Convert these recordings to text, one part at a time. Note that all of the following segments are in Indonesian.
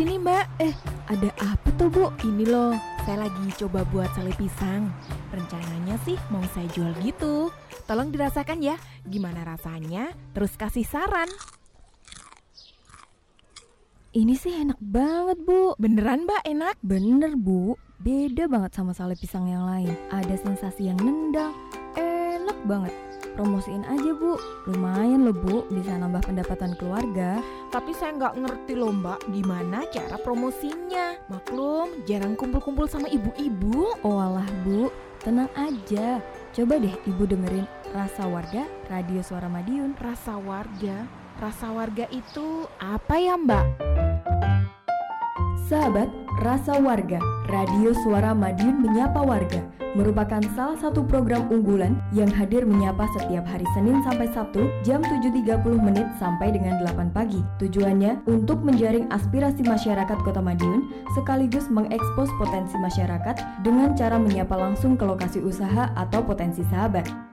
sini mbak. Eh, ada apa tuh bu? Ini loh, saya lagi coba buat sale pisang. Rencananya sih mau saya jual gitu. Tolong dirasakan ya, gimana rasanya, terus kasih saran. Ini sih enak banget bu Beneran mbak, enak? Bener bu Beda banget sama sale pisang yang lain Ada sensasi yang nendang Enak banget Promosiin aja bu. Lumayan loh bu. Bisa nambah pendapatan keluarga. Tapi saya nggak ngerti loh mbak, gimana cara promosinya. Maklum, jarang kumpul-kumpul sama ibu-ibu. Oh alah bu. Tenang aja. Coba deh ibu dengerin Rasa Warga Radio Suara Madiun. Rasa warga, rasa warga itu apa ya mbak? Sahabat, Rasa Warga, Radio Suara Madiun Menyapa Warga, merupakan salah satu program unggulan yang hadir menyapa setiap hari Senin sampai Sabtu jam 7.30 menit sampai dengan 8 pagi. Tujuannya untuk menjaring aspirasi masyarakat Kota Madiun sekaligus mengekspos potensi masyarakat dengan cara menyapa langsung ke lokasi usaha atau potensi sahabat.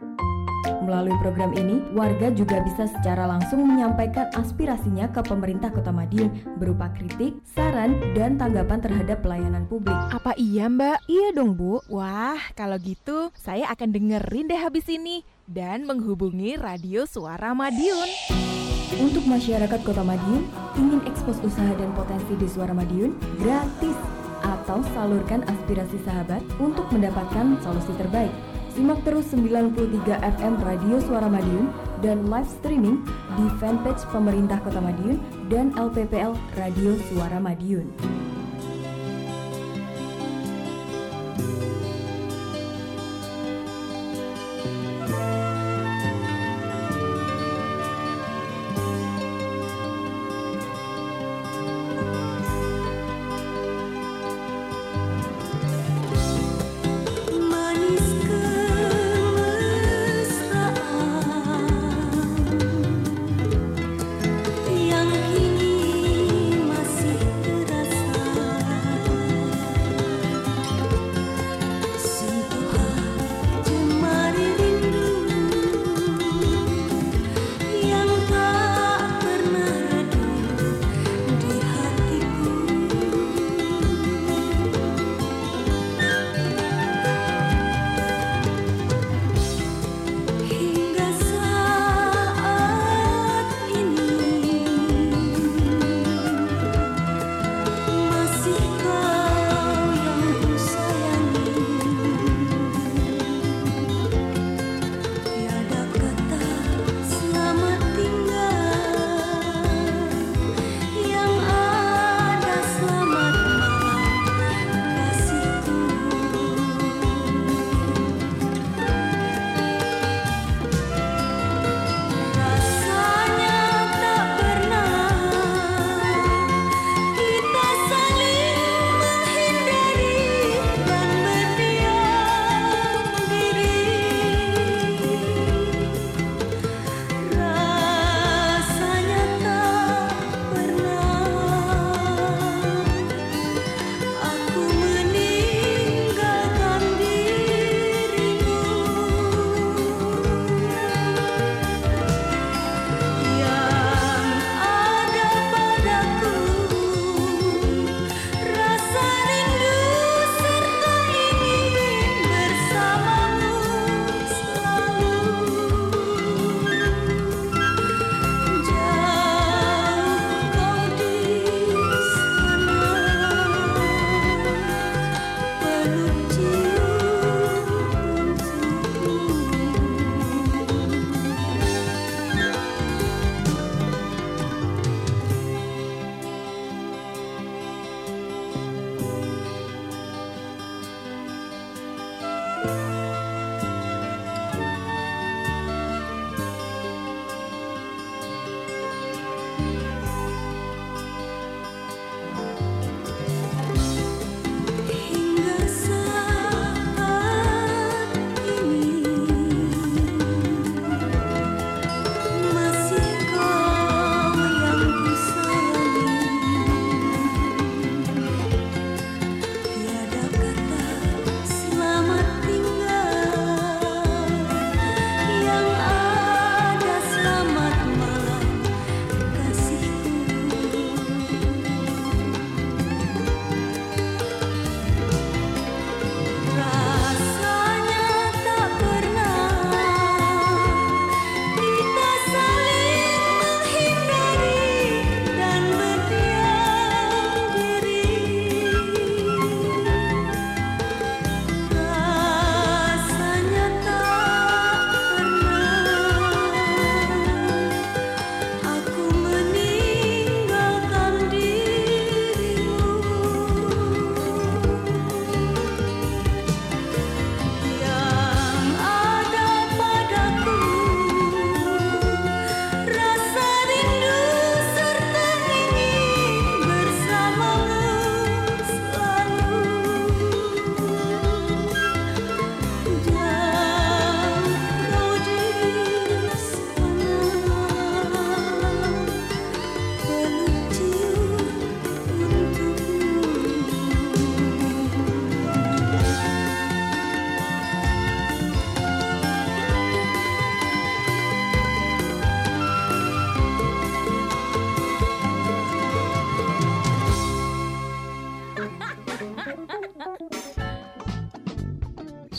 Melalui program ini, warga juga bisa secara langsung menyampaikan aspirasinya ke pemerintah Kota Madiun berupa kritik, saran, dan tanggapan terhadap pelayanan publik. Apa iya mbak? Iya dong bu. Wah, kalau gitu saya akan dengerin deh habis ini dan menghubungi Radio Suara Madiun. Untuk masyarakat Kota Madiun, ingin ekspos usaha dan potensi di Suara Madiun gratis atau salurkan aspirasi sahabat untuk mendapatkan solusi terbaik. Simak terus 93 FM Radio Suara Madiun dan live streaming di fanpage Pemerintah Kota Madiun dan LPPL Radio Suara Madiun.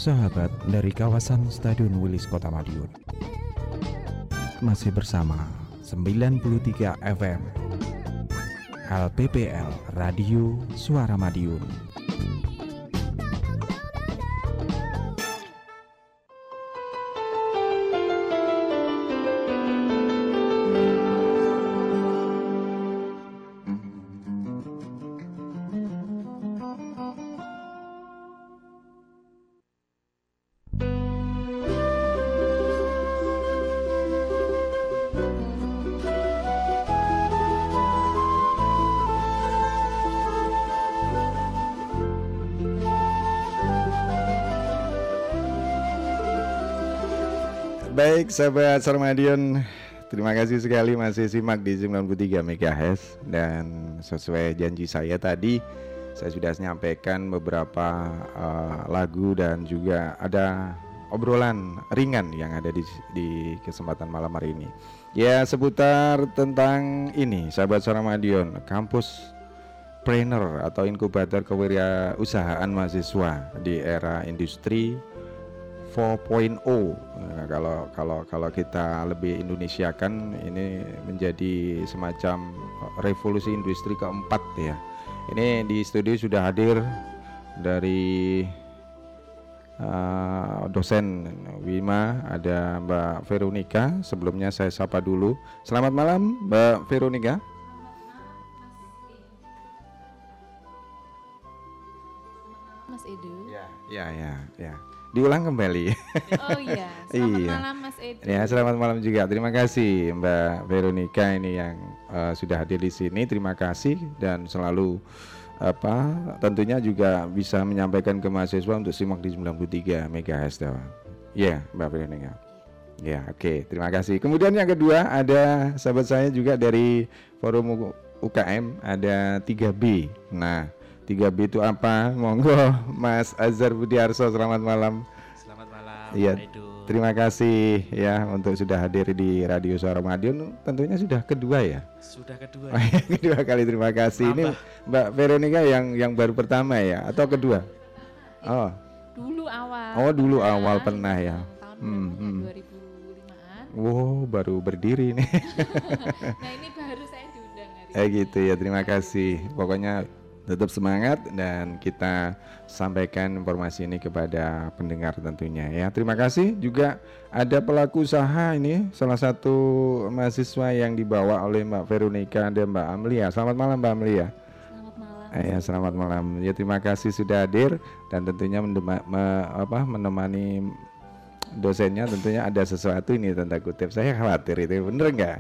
Sahabat dari kawasan Stadion Wilis Kota Madiun. Masih bersama 93 FM LPPL Radio Suara Madiun. Baik sahabat Sarmadion Terima kasih sekali masih simak di 93 MHz Dan sesuai janji saya tadi Saya sudah menyampaikan beberapa uh, lagu dan juga ada obrolan ringan yang ada di, di kesempatan malam hari ini. Ya seputar tentang ini sahabat Sarmadion Kampus Trainer atau inkubator kewirausahaan mahasiswa di era industri 4.0 Nah, kalau kalau kalau kita lebih Indonesiakan ini menjadi semacam revolusi industri keempat ya. Ini di studio sudah hadir dari uh, dosen Wima ada Mbak Veronica. Sebelumnya saya sapa dulu. Selamat malam Mbak Veronica. Mas Edu. Ya, ya, ya, ya. Diulang kembali. Oh iya, selamat Iya. malam Mas Edu. Ya, selamat malam juga. Terima kasih Mbak Veronica ini yang eh, sudah hadir di sini. Terima kasih dan selalu apa tentunya juga bisa menyampaikan ke mahasiswa untuk simak di 93 MHz ya. Ya, Mbak Veronica. Ya, oke. Terima kasih. Kemudian yang kedua ada sahabat saya juga dari Forum UKM ada 3B. Nah, 3B itu apa? Monggo Mas Azhar Budiarso selamat malam. Selamat malam, Iya, terima kasih ya untuk sudah hadir di Radio Suara Madiun. Tentunya sudah kedua ya. Sudah kedua. Oh, yang kedua kali terima kasih. Ini Mbak Veronica yang yang baru pertama ya atau kedua? Oh, Dulu awal. Oh, dulu pernah, awal pernah ya. Tahun Hmm, ya? hmm. 2005-an. wow baru berdiri nih. Nah, ini baru saya diundang hari Eh gitu ya, terima kasih. Pokoknya tetap semangat dan kita sampaikan informasi ini kepada pendengar tentunya ya. Terima kasih juga ada pelaku usaha ini salah satu mahasiswa yang dibawa oleh Mbak Veronica dan Mbak Amlia. Selamat malam Mbak Amlia. Selamat malam. Eh, ya, selamat malam. Ya terima kasih sudah hadir dan tentunya mendema- me- apa, menemani dosennya tentunya ada sesuatu ini tanda kutip. Saya khawatir itu bener nggak?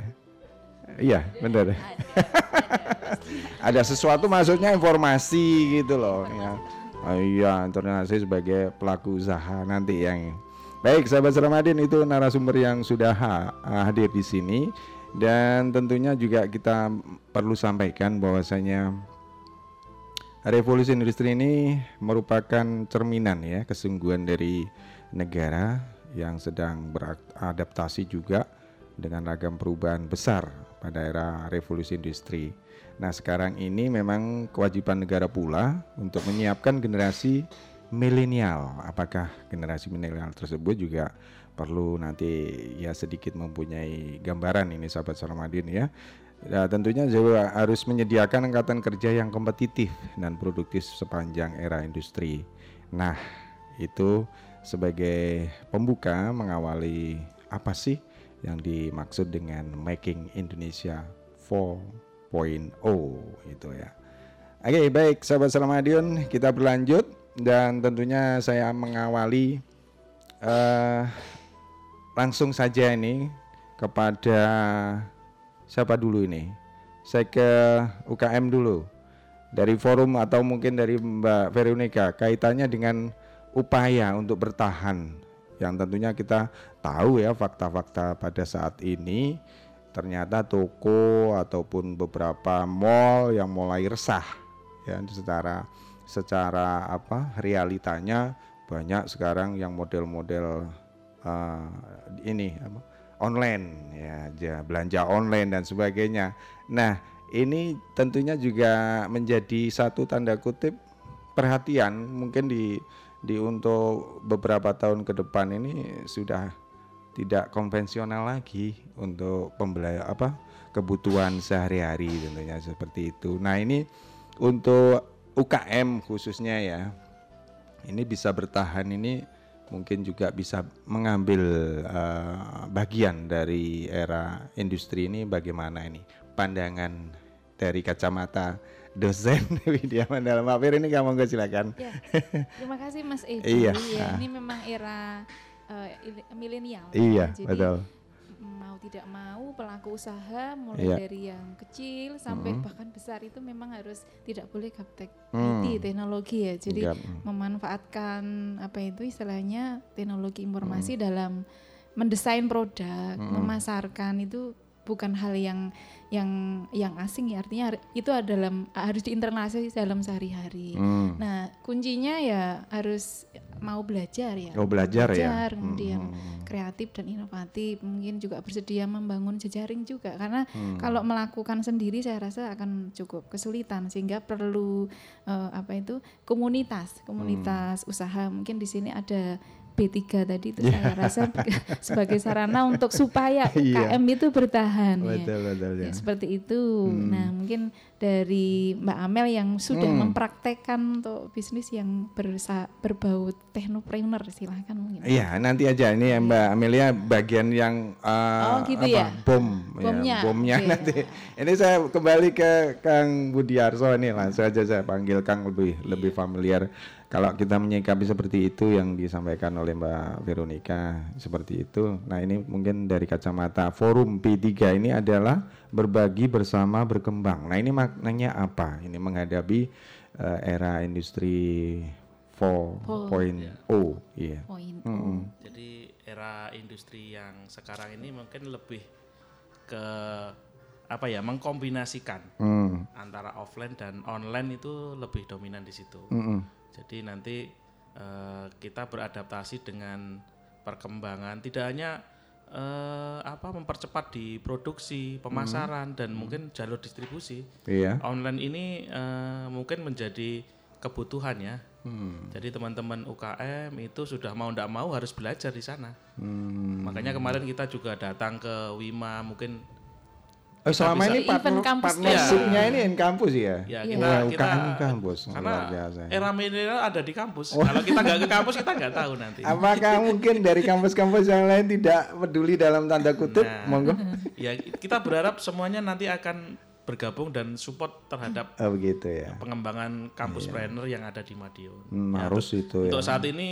Iya bener. ada sesuatu maksudnya informasi gitu loh ya. Oh, iya, informasi sebagai pelaku usaha nanti yang baik sahabat Ramadhan itu narasumber yang sudah ha- hadir di sini dan tentunya juga kita perlu sampaikan bahwasanya revolusi industri ini merupakan cerminan ya kesungguhan dari negara yang sedang beradaptasi juga dengan ragam perubahan besar pada era revolusi industri. Nah, sekarang ini memang kewajiban negara pula untuk menyiapkan generasi milenial. Apakah generasi milenial tersebut juga perlu nanti ya sedikit mempunyai gambaran ini sahabat Sarmadin ya. Ya, tentunya juga harus menyediakan angkatan kerja yang kompetitif dan produktif sepanjang era industri. Nah, itu sebagai pembuka mengawali apa sih yang dimaksud dengan making Indonesia 4.0 itu ya. Oke, baik sahabat Salamadion, kita berlanjut dan tentunya saya mengawali eh langsung saja ini kepada siapa dulu ini? Saya ke UKM dulu. Dari forum atau mungkin dari Mbak Veronica kaitannya dengan upaya untuk bertahan yang tentunya kita tahu ya fakta-fakta pada saat ini ternyata toko ataupun beberapa mall yang mulai resah ya secara secara apa realitanya banyak sekarang yang model-model uh, ini apa, online ya ja- belanja online dan sebagainya. Nah, ini tentunya juga menjadi satu tanda kutip perhatian mungkin di di untuk beberapa tahun ke depan ini sudah tidak konvensional lagi untuk pembela apa kebutuhan sehari-hari tentunya seperti itu. Nah ini untuk UKM khususnya ya ini bisa bertahan ini mungkin juga bisa mengambil eh, bagian dari era industri ini bagaimana ini pandangan dari kacamata dosen Widya Mandala Mafir ini kamu nggak silakan. Ya, terima kasih Mas Edi. Iya. Ya, ini memang era ili- milenial. Iya, Jadi, betul. mau tidak mau pelaku usaha mulai Iya. dari yang kecil sampai Mhm. bahkan besar itu memang harus tidak boleh gaptek Hmm. IT teknologi ya. Jadi Gap, hmm. memanfaatkan apa itu istilahnya teknologi informasi Hmm. dalam mendesain produk, Mm-mm. memasarkan itu bukan hal yang yang yang asing ya artinya itu adalah harus diinternalisasi dalam sehari-hari. Hmm. Nah, kuncinya ya harus mau belajar ya. Oh belajar, ya. Belajar, kemudian Hmm. kreatif dan inovatif, mungkin juga bersedia membangun jejaring juga karena Hmm. kalau melakukan sendiri saya rasa akan cukup kesulitan sehingga perlu eh, apa itu komunitas, komunitas usaha. Mungkin di sini ada B3 tadi itu saya rasa sebagai sarana untuk supaya Iya. UKM itu bertahan ya. Betul betul ya. Ya, seperti itu. Nah, mungkin dari Mbak Amel yang sudah Hmm. mempraktekkan untuk bisnis yang bersa berbau teknopreneur silahkan mungkin. Iya, nanti aja ini ya Mbak Amelia bagian yang eh, Oh, gitu apa, ya? bom, Bomnya, ya, bomnya oke. nanti. Ini saya kembali ke Kang Budiarso ini langsung aja saya panggil Kang lebih lebih familiar. Kalau kita menyikapi seperti itu yang disampaikan oleh Mbak Veronica seperti itu. Nah ini mungkin dari kacamata forum P3 ini adalah berbagi bersama berkembang. Nah ini maknanya apa? Ini menghadapi eh, era industri 4.0. Iya. Poin. Mm-mm. Jadi era industri yang sekarang ini mungkin lebih ke apa ya mengkombinasikan Hmm. antara offline dan online itu lebih dominan di situ. Mm-mm. Jadi nanti eh, kita beradaptasi dengan perkembangan tidak hanya eh, apa mempercepat di produksi, pemasaran dan mungkin jalur distribusi. Iya. Online ini eh, mungkin menjadi kebutuhan ya. Hmm. Jadi teman-teman UKM itu sudah mau tidak mau harus belajar di sana. Hmm. Makanya kemarin kita juga datang ke Wima mungkin Oh, selama bisa- ini partner, partnershipnya ya. ini in kampus ya? ya Iya. kita Wah, kita UKM kampus karena luar biasa. era milenial ada di kampus. Kalau kita nggak ke kampus kita nggak tahu nanti. Apakah mungkin dari kampus-kampus yang lain tidak peduli dalam tanda kutip? Nah. Monggo. ya kita berharap semuanya nanti akan bergabung dan support terhadap Oh begitu ya. pengembangan kampus planner yang ada di Madiun. Hmm, Ya, harus itu ya. Untuk saat ini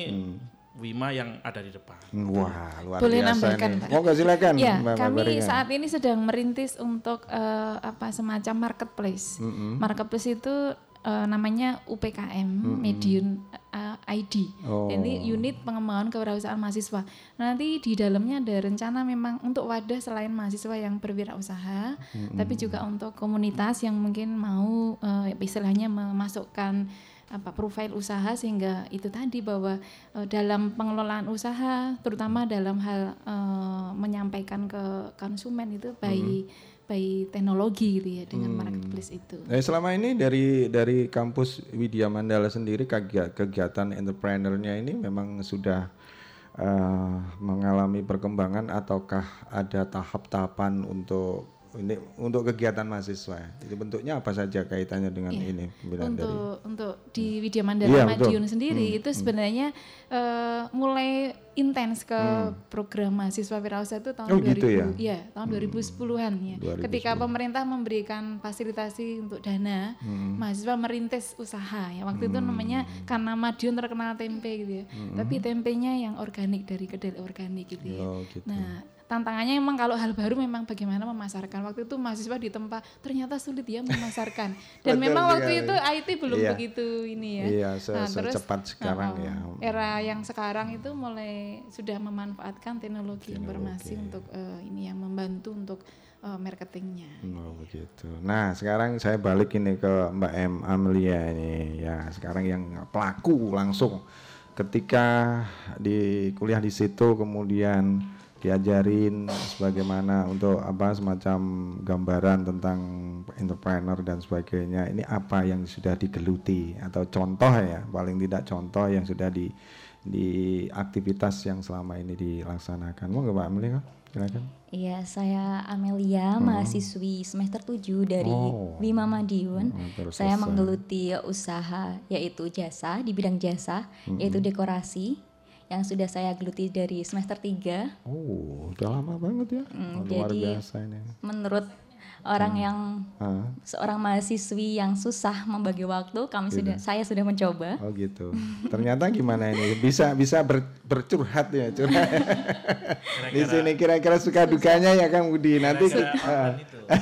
Wima yang ada di depan. Hmm, Wah, luar Boleh biasa nambahkan, nih. Pak? Monggo silakan Ya, Mbak kami Mabarina. saat ini sedang merintis untuk eh, apa semacam marketplace. Marketplace itu eh, namanya UPKM Medium eh, ID. Oh. Ini unit pengembangan kewirausahaan mahasiswa. Nanti di dalamnya ada rencana memang untuk wadah selain mahasiswa yang berwirausaha, tapi juga untuk komunitas yang mungkin mau eh, istilahnya memasukkan apa profil usaha sehingga itu tadi bahwa eh, dalam pengelolaan usaha terutama dalam hal eh, menyampaikan ke konsumen itu by by teknologi gitu ya dengan marketplace itu. Nah, selama ini dari dari kampus Widya Mandala sendiri kegia- kegiatan entrepreneurnya ini memang sudah eh, mengalami perkembangan ataukah ada tahap-tahapan untuk ini untuk kegiatan mahasiswa? Itu bentuknya apa saja kaitannya dengan Iya. ini pembinaan dari untuk untuk di Widya Mandala betul. Madiun sendiri itu sebenarnya eh, mulai intens ke program mahasiswa wirausaha itu tahun Oh, 2000 gitu ya? iya, tahun 2010-an ya. 2010. Ketika pemerintah memberikan fasilitasi untuk dana, mahasiswa merintis usaha ya. Waktu itu namanya karena Madiun terkenal tempe gitu ya. Tapi tempenya yang organik dari kedelai organik gitu ya. Oh, gitu. Nah, tantangannya memang kalau hal baru memang bagaimana memasarkan. Waktu itu mahasiswa di tempat ternyata sulit ya memasarkan. Dan Betul memang waktu itu IT belum Iya. begitu ini ya. Iya, se- secepat sekarang uh-uh, ya. Era yang sekarang itu mulai sudah memanfaatkan teknologi, informasi untuk eh, ini yang membantu untuk eh, marketingnya. Oh begitu. Nah sekarang saya balik ini ke Mbak M Amelia ini ya sekarang yang pelaku langsung ketika di kuliah di situ kemudian diajarin sebagaimana untuk apa semacam gambaran tentang entrepreneur dan sebagainya ini apa yang sudah digeluti atau contoh ya paling tidak contoh yang sudah di aktivitas yang selama ini dilaksanakan. Mau nggak Mbak Amelia? Silakan. Iya, saya Amelia, mahasiswi semester 7 dari Oh. Wima Madiun. Hmm, saya menggeluti usaha yaitu jasa di bidang jasa, yaitu dekorasi yang sudah saya geluti dari semester 3. Oh, udah lama banget ya. Hmm, Luar jadi- biasa ini. Menurut orang yang Ah, seorang mahasiswi yang susah membagi waktu, kami Iya. sudah saya sudah mencoba. oh gitu. Ternyata gimana ini? Bisa bisa ber- bercurhat ya, curhat. Di sini kira-kira suka dukanya ya Kang Budi. Nanti.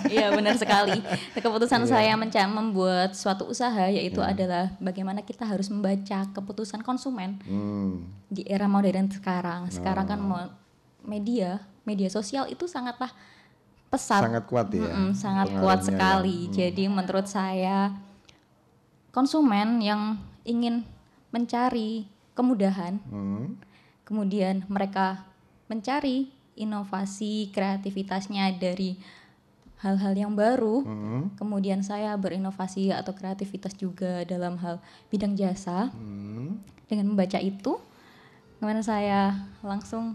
Iya benar sekali. Keputusan Iya. saya menca- membuat suatu usaha yaitu adalah bagaimana kita harus membaca keputusan konsumen Hmm, di era modern sekarang. Sekarang Oh. kan media media sosial itu sangatlah pesat, sangat kuat ya. Mm-mm, sangat pengaruhnya kuat ya. sekali. Jadi menurut saya konsumen yang ingin mencari kemudahan, Hmm, kemudian mereka mencari inovasi kreativitasnya dari hal-hal yang baru. hmm, Kemudian saya berinovasi atau kreativitas juga dalam hal bidang jasa. hmm. Dengan membaca itu, kemudian saya langsung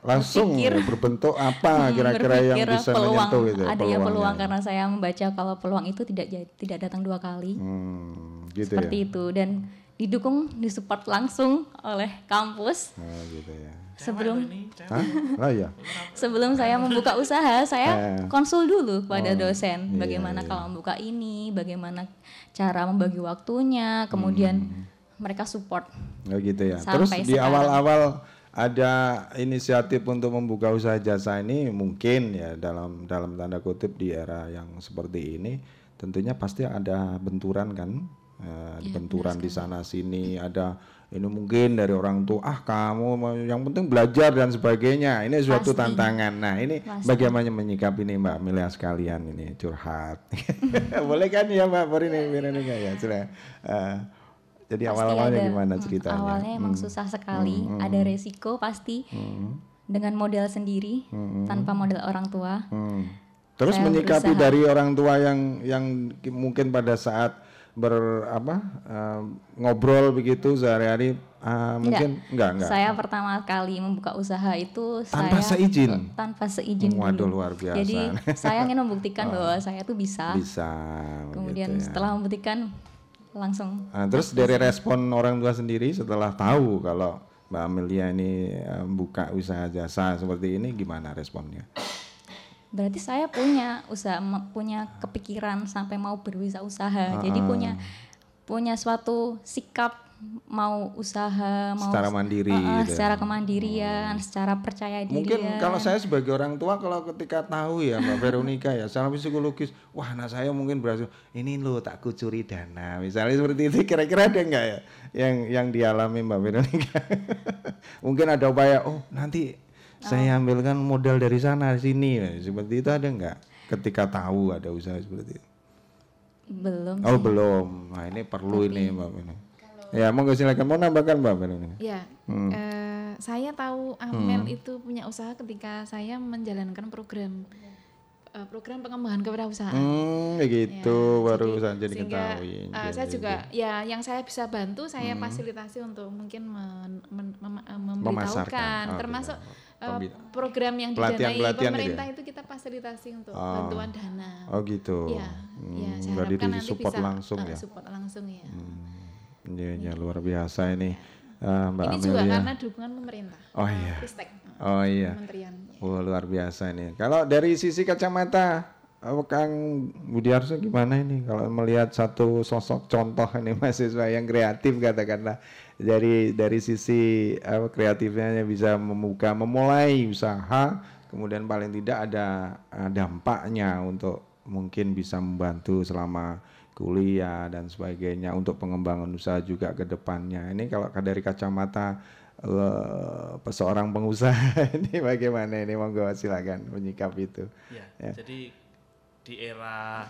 Langsung Berpikir. berbentuk apa kira-kira yang bisa peluang, menyentuh gitu. adanya peluangnya. peluang karena saya membaca kalau peluang itu tidak tidak datang dua kali. Hmm, gitu seperti ya. itu dan didukung disupport langsung oleh kampus Oh, gitu ya. sebelum Hah? Lah ya. sebelum saya membuka usaha saya Eh. konsul dulu pada dosen iya, bagaimana iya. kalau membuka ini bagaimana cara membagi waktunya kemudian mereka support Oh gitu ya. Sampai Terus di awal-awal ada inisiatif untuk membuka usaha jasa ini? Mungkin ya dalam dalam tanda kutip di era yang seperti ini tentunya pasti ada benturan kan? Eh, benturan di sana sini ada ini mungkin dari orang tua ah kamu yang penting belajar dan sebagainya. Ini suatu Pasti. tantangan. Nah ini Pasti. bagaimana menyikapi ini Mbak Milia sekalian ini? Curhat. Boleh kan ya Mbak Porini Veronica? Ya sudah. Eh, jadi awal-awalnya gimana Hmm, ceritanya awalnya emang Hmm. susah sekali ada resiko pasti dengan modal sendiri tanpa modal orang tua Hmm. Terus Saya menyikapi berusaha. dari orang tua yang yang ki- mungkin pada saat ber apa eh, ngobrol begitu sehari-hari ah, mungkin enggak enggak Saya pertama kali membuka usaha itu Tanpa saya seizin? tanpa seizin Waduh, dulu. luar biasa. Jadi saya ingin membuktikan bahwa saya tuh bisa. bisa Kemudian begitu ya. setelah membuktikan langsung Ah, terus dari respon orang tua sendiri setelah tahu kalau Mbak Amelia ini eh, buka usaha jasa seperti ini gimana responnya? berarti saya punya usaha punya kepikiran sampai mau berwirausaha. Jadi punya punya suatu sikap mau usaha mau Secara mandiri gitu ya. secara kemandirian, secara percaya diri. Mungkin kalau saya sebagai orang tua kalau ketika tahu ya Mbak Veronica ya secara psikologis, wah anak saya mungkin berhasil, ini lo tak kucuri dana, misalnya seperti itu kira-kira ada enggak ya yang yang dialami Mbak Veronica? mungkin ada upaya, oh nanti saya ambilkan modal dari sana sini, seperti itu ada enggak? Ketika tahu ada usaha seperti itu. belum Oh belum, nah ini perlu ini Mbak Veronica. Ya mau silakan mau nambahkan Mbak Veronica. Ya, Hmm. eh, saya tahu Amel itu punya usaha ketika saya menjalankan program eh, program pengembangan kewirausahaan. Hmm, begitu Ya, baru saja sehingga, diketahui. eh, Iya, saya iya, juga iya. ya yang saya bisa bantu saya fasilitasi untuk mungkin men, men- mem- eh, memberitahukan Oh, termasuk eh, Pembi- program yang Pelatihan- didanai pelatihan itu pemerintah ya? itu kita fasilitasi untuk Oh. bantuan dana. Oh gitu. Iya, Hmm, iya, saya harapkan nanti disupport bisa langsung eh, ya. support langsung ya. Iya, luar biasa ini eh, Mbak Ini juga Amelia. karena dukungan pemerintah. Oh iya. Ristek, Oh iya. Kementerian. ya. Wah luar biasa ini. Kalau dari sisi kacamata eh, Kang Budiarso gimana ini kalau melihat satu sosok contoh ini mahasiswa yang kreatif katakanlah dari dari sisi apa, kreatifnya bisa membuka memulai usaha kemudian paling tidak ada dampaknya untuk mungkin bisa membantu selama kuliah dan sebagainya untuk pengembangan usaha juga ke depannya. Ini kalau dari kacamata eh, seorang pengusaha ini bagaimana ini monggo silakan menyikap itu. Ya, Ya. jadi di era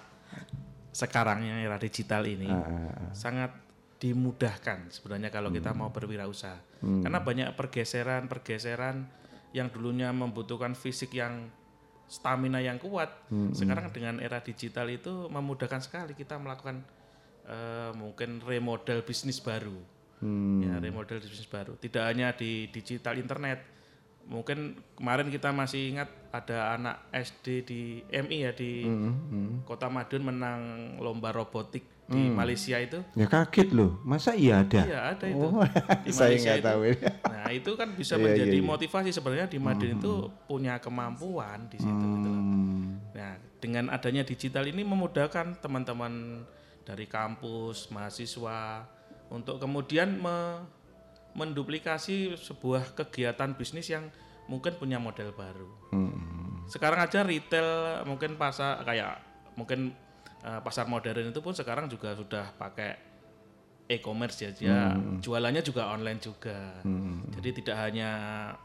sekarang yang era digital ini Ah, sangat dimudahkan sebenarnya kalau kita mau berwirausaha. Hmm. Karena banyak pergeseran-pergeseran yang dulunya membutuhkan fisik yang stamina yang kuat. Hmm, Sekarang dengan era digital itu memudahkan sekali kita melakukan eh, mungkin remodel bisnis baru. Hmm. ya remodel bisnis baru tidak hanya di digital internet mungkin kemarin kita masih ingat ada anak SD di MI ya di Hmm, Kota Madiun menang lomba robotik di Malaysia itu Ya kaget loh, masa iya ada? iya ada itu Oh, di saya Malaysia nggak itu. tahu. nah itu kan bisa Iya, menjadi iya, iya. motivasi sebenarnya di Madiun itu punya kemampuan di situ gitu loh. Hmm. Nah, dengan adanya digital ini memudahkan teman-teman dari kampus, mahasiswa untuk kemudian me- menduplikasi sebuah kegiatan bisnis yang mungkin punya model baru. Hmm. Sekarang aja retail mungkin pasar kayak mungkin eh, pasar modern itu pun sekarang juga sudah pakai e-commerce ya, dia jualannya juga online juga. Jadi tidak hanya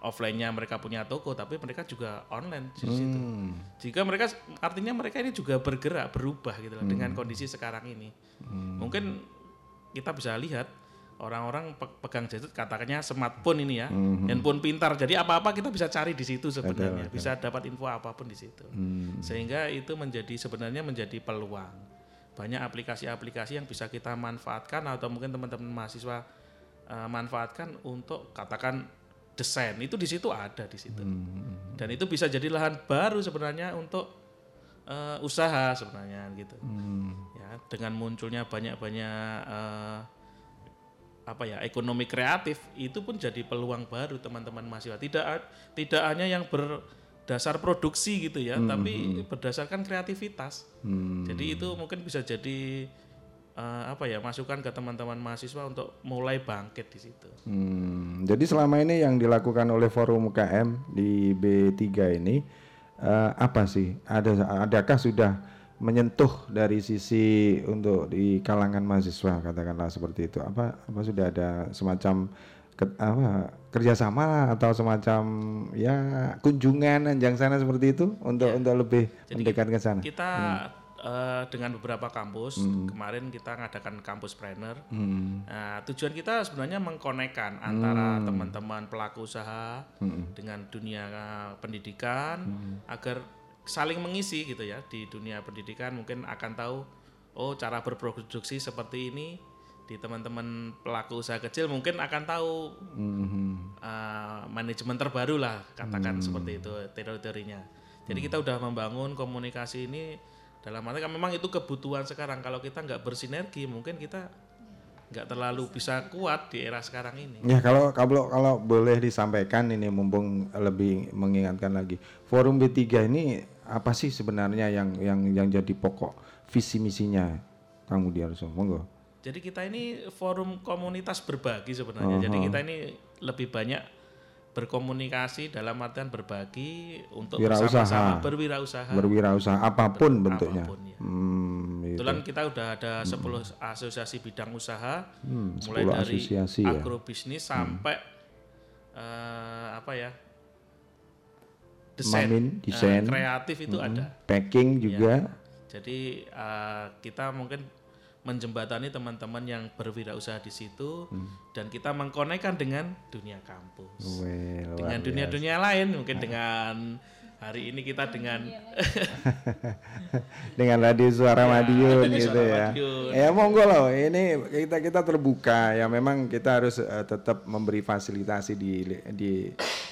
offline-nya mereka punya toko, tapi mereka juga online di situ. Jika mereka artinya mereka ini juga bergerak, berubah gitu loh dengan kondisi sekarang ini. Mungkin kita bisa lihat orang-orang pe- pegang gadget katakannya smartphone ini ya, handphone pintar. Jadi apa-apa kita bisa cari di situ sebenarnya, bisa dapat info apa pun di situ. Sehingga itu menjadi sebenarnya menjadi peluang. Banyak aplikasi-aplikasi yang bisa kita manfaatkan atau mungkin teman-teman mahasiswa eh, manfaatkan untuk katakan desain. Itu di situ ada di situ. Dan itu bisa jadi lahan baru sebenarnya untuk eh, usaha sebenarnya gitu. Ya, dengan munculnya banyak-banyak eh, apa ya ekonomi kreatif itu pun jadi peluang baru teman-teman mahasiswa. Tidak tidak hanya yang berdasar produksi gitu ya tapi berdasarkan kreativitas. Jadi itu mungkin bisa jadi eh, apa ya masukan ke teman-teman mahasiswa untuk mulai bangkit di situ. Hmm, jadi selama ini yang dilakukan oleh Forum UKM di B3 ini eh, apa sih? Ada adakah sudah menyentuh dari sisi untuk di kalangan mahasiswa katakanlah seperti itu? Apa apa sudah ada semacam ke- apa kerjasama atau semacam ya kunjungan anjang sana seperti itu untuk untuk lebih Jadi mendekat ke sana? kita eh, dengan beberapa kampus kemarin kita ngadakan kampus planner. Hmm. Nah, tujuan kita sebenarnya mengkonekkan antara teman-teman pelaku usaha dengan dunia eh, pendidikan agar saling mengisi gitu ya di dunia pendidikan mungkin akan tahu oh cara berproduksi seperti ini di teman-teman pelaku usaha kecil mungkin akan tahu Mhm. eh, manajemen terbaru lah katakan seperti itu teori-teorinya. Jadi kita udah membangun komunikasi ini dalam arti kan memang itu kebutuhan sekarang. Kalau kita nggak bersinergi mungkin kita nggak terlalu bisa kuat di era sekarang ini. Ya kalau kalau kalau boleh disampaikan ini mumpung lebih mengingatkan lagi. Forum B3 ini apa sih sebenarnya yang yang yang jadi pokok visi misinya Kang Budiarso? Monggo. Jadi kita ini forum komunitas berbagi sebenarnya. Jadi kita ini lebih banyak berkomunikasi dalam artian berbagi untuk bersama-sama berwirausaha. Berwirausaha apa pun Ber- bentuknya. apa pun, ya. Hmm, itu. Kebetulan kita udah ada 10 asosiasi bidang usaha, Hmm, mulai 10 dari ya. agrobisnis sampai eh, apa ya desain, Mamin, eh, desain. kreatif itu Hmm, ada. Packing juga. Jadi eh, kita mungkin menjembatani teman-teman yang berwirausaha di situ Hmm. dan kita mengkonekkan dengan dunia kampus, luar dengan dunia-dunia lain, mungkin dengan hari ini kita dengan dengan radio suara Madiun Radio gitu Suara ya. Madiun. Ya monggo loh, ini kita kita terbuka ya memang kita harus eh, tetap memberi fasilitasi di di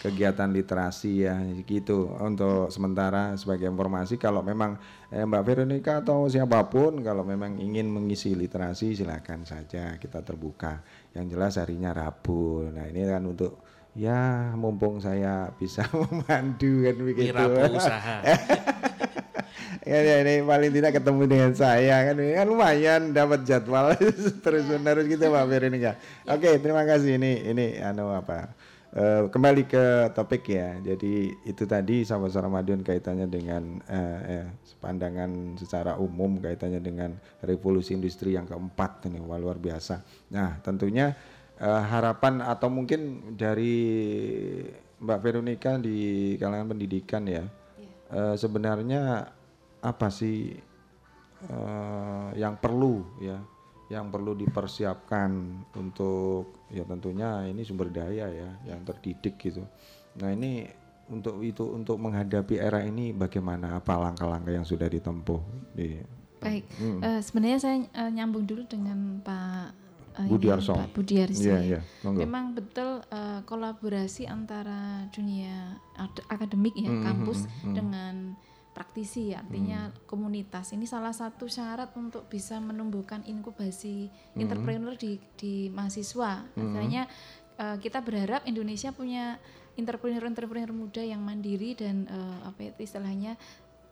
kegiatan literasi ya gitu untuk sementara sebagai informasi kalau memang eh, Mbak Veronica atau siapa pun kalau memang ingin mengisi literasi silakan saja kita terbuka. Yang jelas harinya Rabu. Nah, ini kan untuk ya mumpung saya bisa memandu kan begitu. Usaha. ya, ya, ini paling tidak ketemu dengan saya kan ini kan lumayan dapat jadwal terus menerus gitu Mbak Veronica. Oke, terima kasih ini ini anu apa eh, kembali ke topik ya. Jadi itu tadi sahabat suara Madiun kaitannya dengan eh, eh, pandangan secara umum kaitannya dengan revolusi industri yang keempat ini wah, luar biasa. Nah, tentunya eh, harapan atau mungkin dari Mbak Veronica di kalangan pendidikan ya. Eh, sebenarnya apa sih eh, yang perlu ya yang perlu dipersiapkan untuk ya tentunya ini sumber daya ya yang terdidik gitu nah ini untuk itu untuk menghadapi era ini bagaimana apa langkah-langkah yang sudah ditempuh di Baik, Hmm. eh, sebenarnya saya eh, nyambung dulu dengan Pak eh, Budi ini, Arso. Pak Budiarso Iya, ya. iya, monggo. Memang betul eh, kolaborasi antara dunia ad- akademik ya Hmm, kampus hmm, hmm. dengan praktisi ya, artinya komunitas. Ini salah satu syarat untuk bisa menumbuhkan inkubasi Hmm. entrepreneur di di mahasiswa. Misalnya eh, kita berharap Indonesia punya entrepreneur-entrepreneur muda yang mandiri dan eh, apa itu istilahnya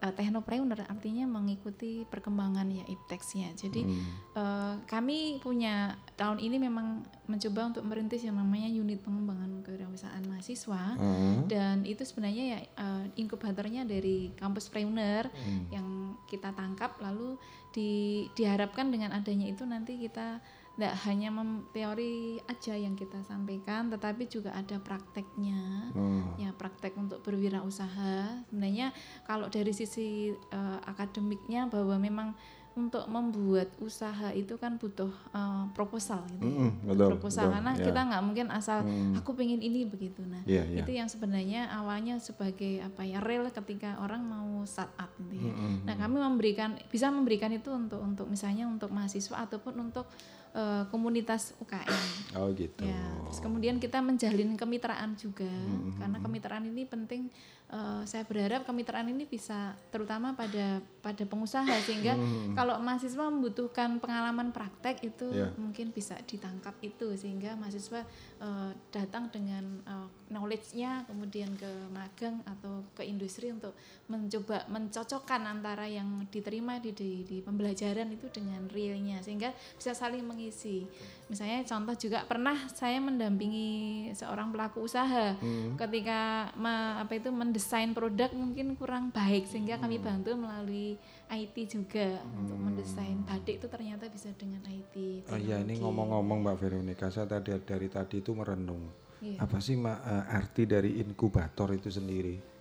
eh, technopreneur artinya mengikuti perkembangan ya iptex-nya. Jadi Hmm. eh, kami punya tahun ini memang mencoba untuk merintis yang namanya unit pengembangan kewirausahaan mahasiswa Hmm. dan itu sebenarnya ya eh, inkubatornya dari kampus Preuner Hmm. yang kita tangkap lalu di, diharapkan dengan adanya itu nanti kita tidak hanya teori aja yang kita sampaikan tetapi juga ada prakteknya Hmm. ya praktek untuk berwirausaha sebenarnya kalau dari sisi eh, akademiknya bahwa memang untuk membuat usaha itu kan butuh eh, proposal gitu. Mm-mm, betul, proposal betul, karena ya. kita nggak mungkin asal Hmm. aku pengen ini begitu nah Iya, iya. itu yang sebenarnya awalnya sebagai apa ya real ketika orang mau startup gitu ya Mm-mm. nah kami memberikan bisa memberikan itu untuk untuk misalnya untuk mahasiswa ataupun untuk eh, komunitas UKM Oh gitu. Ya, terus kemudian kita menjalin kemitraan juga, Hmm, karena kemitraan ini penting. eh, saya berharap kemitraan ini bisa terutama pada pada pengusaha sehingga kalau mahasiswa membutuhkan pengalaman praktek itu Ya. mungkin bisa ditangkap itu sehingga mahasiswa eh, datang dengan eh, knowledge-nya kemudian ke magang atau ke industri untuk mencoba mencocokkan antara yang diterima di di, di pembelajaran itu dengan realnya sehingga bisa saling mengisi. Misalnya contoh juga pernah saya mendampingi seorang pelaku usaha ketika me- apa itu mendesain produk mungkin kurang baik sehingga kami bantu melalui IT juga untuk mendesain batik itu ternyata bisa dengan IT. Oh iya ini ngomong-ngomong Mbak Veronica, saya tadi dari tadi itu merenung. Iya. Apa sih eh, arti dari inkubator itu sendiri?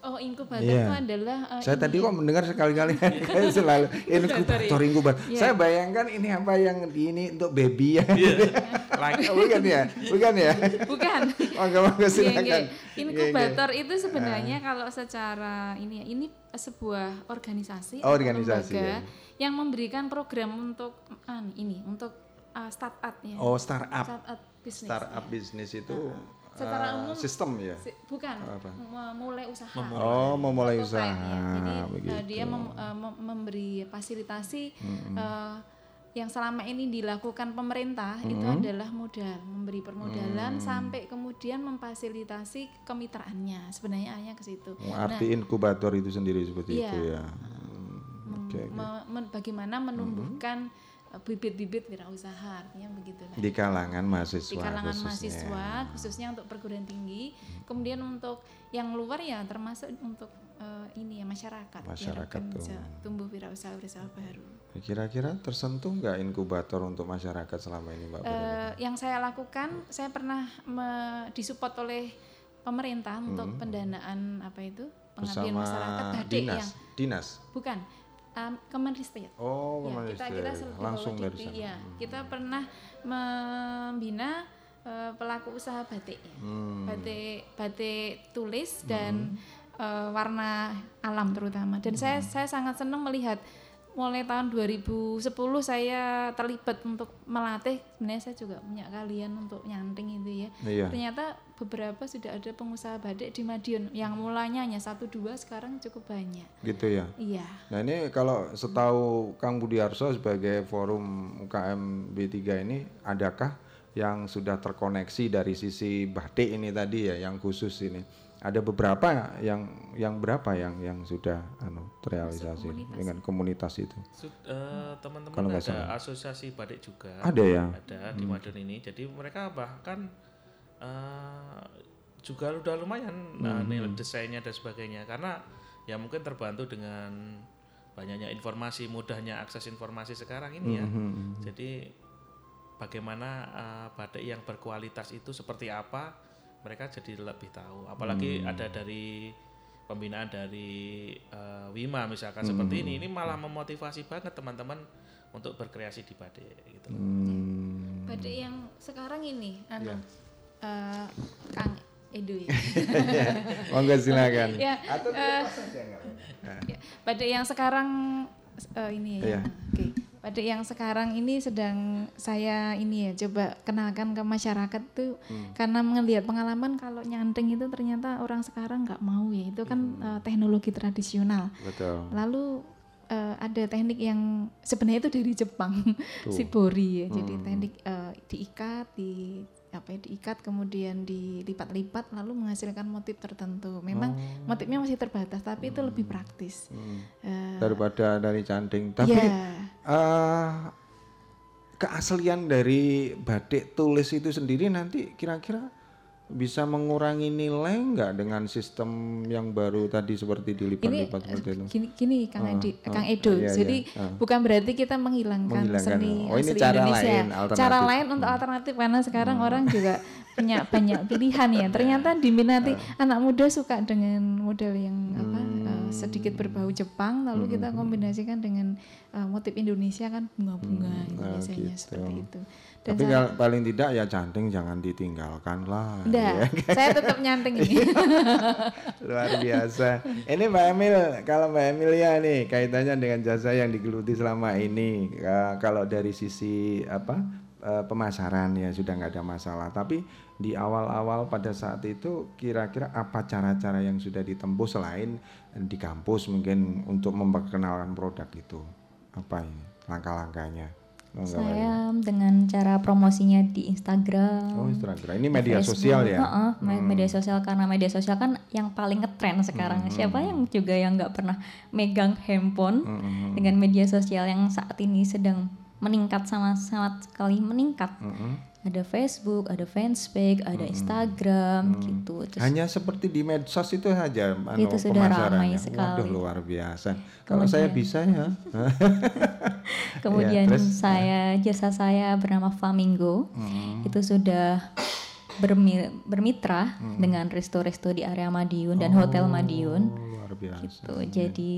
Oh inkubator Iya. itu adalah eh, Saya ini tadi ya. kok mendengar sekali-kali selalu inkubator inkubator. Iya. Saya bayangkan ini apa yang di ini untuk baby ya. Like Oh, bukan ya? Bukan ya? bukan. Monggo monggo Iya, silakan. iya. Iya, Inkubator iya. itu sebenarnya kalau secara ini ya, ini sebuah organisasi Oh, organisasi, lembaga ya. yang memberikan program untuk ah, ini untuk uh, startup ya. Oh startup. startup bisnis. Startup ya. bisnis itu Secara eh, umum sistem ya. Si- bukan Apa? memulai usaha. Oh memulai Prototype, usaha ya. Jadi uh, begitu. Hmm. dia mem- uh, mem- memberi fasilitasi uh, yang selama ini dilakukan pemerintah itu Hmm. adalah modal, memberi permodalan sampai kemudian memfasilitasi kemitraannya. Sebenarnya hanya ke situ. Arti inkubator itu sendiri seperti Iya. itu ya. Hmm, Mem- Oke oke. me- men- bagaimana menumbuhkan uh, bibit-bibit wirausaha artinya begitulah. Di kalangan mahasiswa. di kalangan khususnya. mahasiswa khususnya untuk perguruan tinggi kemudian untuk yang luar ya termasuk untuk eh, ini ya masyarakat biar Masyarakat tuh. bisa tumbuh wirausaha-wirausaha baru Kira-kira tersentuh nggak inkubator untuk masyarakat selama ini Mbak? Eh, yang saya lakukan saya pernah me- disupport oleh pemerintah untuk pendanaan apa itu pengabdian Hmm. Bersama masyarakat dinas. yang Dinas. bukan um, Kemenristek Oh, ya, Kemenristek. kita kita di langsung dari sana. ya. kita pernah membina eh, pelaku usaha batik ya. Hmm. batik batik tulis dan eh, warna alam terutama dan saya Hmm. saya sangat senang melihat mulai tahun 2010 saya terlibat untuk melatih sebenarnya saya juga punya kalian untuk nyanting itu ya Iya. ternyata beberapa sudah ada pengusaha batik di Madiun yang mulanya hanya satu dua sekarang cukup banyak Gitu ya. iya Nah ini kalau setahu Kang Budiarso sebagai forum UKM B3 ini adakah yang sudah terkoneksi dari sisi batik ini tadi ya yang khusus ini? Ada beberapa yang yang berapa yang yang sudah anu terrealisasi dengan komunitas itu? Sud- eh, Kalau teman-teman nggak ada salah. asosiasi batik juga Ada ya? ada di Madiun ini jadi mereka bahkan eh, juga udah lumayan nah, nilai desainnya dan sebagainya. Karena ya mungkin terbantu dengan banyaknya informasi mudahnya akses informasi sekarang ini ya. Jadi bagaimana eh, batik yang berkualitas itu seperti apa mereka jadi lebih tahu. Apalagi ada dari pembinaan dari eh, Wima misalkan seperti ini. ini malah memotivasi banget teman-teman untuk berkreasi di batik gitu. Hmm. batik yang sekarang ini anu Ya. Eh, Kang Edo ya Monggo silakan. ya Atau saja nggak apa-apa. ya, batik yang sekarang eh, ini ya Iya. oke Batik yang sekarang ini sedang saya ini ya coba kenalkan ke masyarakat tuh karena melihat pengalaman kalau nyanting itu ternyata orang sekarang nggak mau ya itu kan eh, teknologi tradisional. Betul. Lalu eh, ada teknik yang sebenarnya itu dari Jepang, shibori ya. Jadi teknik eh, diikat, di apa ya, diikat kemudian dilipat-lipat lalu menghasilkan motif tertentu. Memang motifnya masih terbatas tapi itu lebih praktis. Eh, Daripada dari canting. Tapi ya. eh, keaslian dari batik tulis itu sendiri nanti kira-kira bisa mengurangi nilai nggak dengan sistem yang baru tadi seperti dilipat-lipat eh, seperti itu? gini, gini Kang Ah, Edi, ah, Kang Edo. iya, iya, Jadi ah. bukan berarti kita menghilangkan, Menghilangkan. seni Oh, ini asli cara Indonesia. lain, cara alternatif. Hmm. lain untuk alternatif karena sekarang orang juga punya banyak pilihan ya. Ternyata diminati Ah. anak muda suka dengan model yang apa Hmm. eh, sedikit berbau Jepang lalu kita kombinasikan dengan eh, motif Indonesia kan bunga-bunga gitu Ah, biasanya gitu. seperti itu. Dan Tapi saya- paling tidak ya canting jangan ditinggalkan lah. Ya. saya tetap nyanting ini. Luar biasa. Ini Mbak Emil, kalau Mbak Emilia nih kaitannya dengan jasa yang digeluti selama ini, eh, kalau dari sisi apa eh, pemasaran ya sudah nggak ada masalah. Tapi di awal-awal pada saat itu kira-kira apa cara-cara yang sudah ditempuh selain di kampus mungkin untuk memperkenalkan produk itu? Apa ini langkah-langkahnya? Saya dengan cara promosinya di Instagram. Oh Instagram, ini media Facebook. sosial ya? Heeh, me- media sosial karena media sosial kan yang paling ngetren sekarang. Siapa yang juga yang nggak pernah megang handphone dengan media sosial yang saat ini sedang meningkat sama sangat sekali meningkat. Ada Facebook, ada Fanspeak, ada Instagram gitu. Terus Hanya seperti di medsos itu saja anu, Itu sudah ramai Waduh sekali. luar biasa. Kalau saya bisa ya. Kemudian Ya, terus? saya jasa saya bernama Flamingo Hmm. itu sudah bermi- bermitra Hmm. dengan resto-resto di area Madiun dan Hotel Madiun. Oh, luar biasa. Gitu. Jadi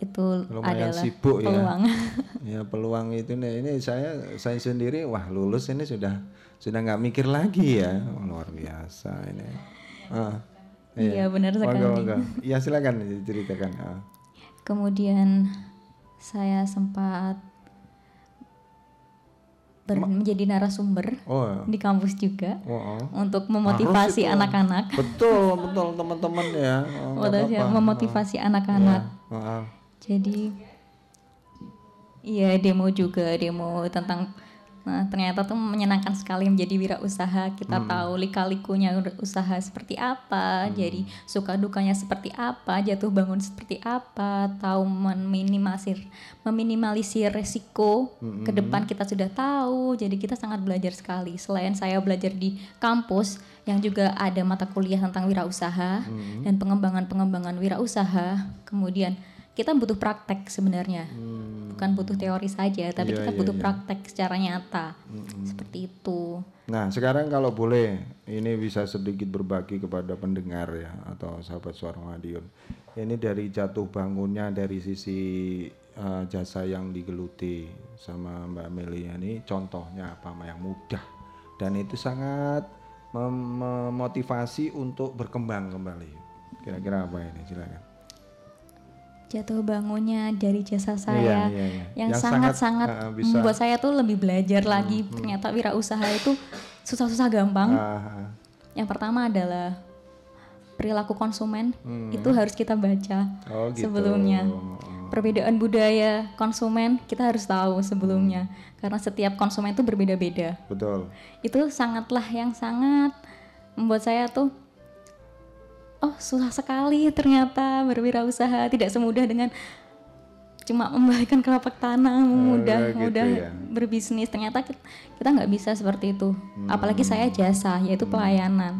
itu Lumayan adalah sibuk ya. peluang. Ya peluang itu nih ini saya saya sendiri wah lulus ini sudah sudah nggak mikir lagi ya. Oh, luar biasa ini. Ah, Iya, benar Monggo, sekali. monggo. Iya silakan diceritakan. Ah. Kemudian saya sempat ber- menjadi narasumber Oh. di kampus juga Oh, oh. untuk memotivasi anak-anak. Betul, betul teman-teman ya. Oh, memotivasi anak-anak. Ah, ah. Jadi iya demo juga demo tentang nah, ternyata tuh menyenangkan sekali menjadi wirausaha. Kita tahu lika-likunya usaha seperti apa, jadi suka dukanya seperti apa, jatuh bangun seperti apa, tahu meminimalisir meminimalisir resiko ke depan kita sudah tahu. Jadi kita sangat belajar sekali. Selain saya belajar di kampus yang juga ada mata kuliah tentang wirausaha dan pengembangan-pengembangan wirausaha, kemudian kita butuh praktek sebenarnya bukan butuh teori saja tapi Iya, kita iya, butuh iya. praktek secara nyata seperti itu Nah, sekarang kalau boleh, ini bisa sedikit berbagi kepada pendengar ya atau sahabat suara Madiun. Ini dari jatuh bangunnya dari sisi eh, jasa yang digeluti sama Mbak Melia ini contohnya apa yang mudah dan itu sangat mem- memotivasi untuk berkembang kembali. Kira-kira apa ini? Silakan. Jatuh bangunnya dari jasa saya Iya, iya, iya. yang Yang sangat-sangat sangat, uh, bisa- membuat saya tuh lebih belajar lagi ternyata wirausaha itu susah-susah gampang ah. yang pertama adalah perilaku konsumen itu harus kita baca Hmm. Oh, gitu. sebelumnya perbedaan budaya konsumen kita harus tahu sebelumnya Hmm. karena setiap konsumen itu berbeda-beda Betul. itu sangatlah yang sangat membuat saya tuh oh susah sekali ternyata berwirausaha. Tidak semudah dengan cuma membalikan kelapak tanah mudah gitu mudah ya. berbisnis. Ternyata kita nggak bisa seperti itu. Apalagi saya jasa yaitu pelayanan.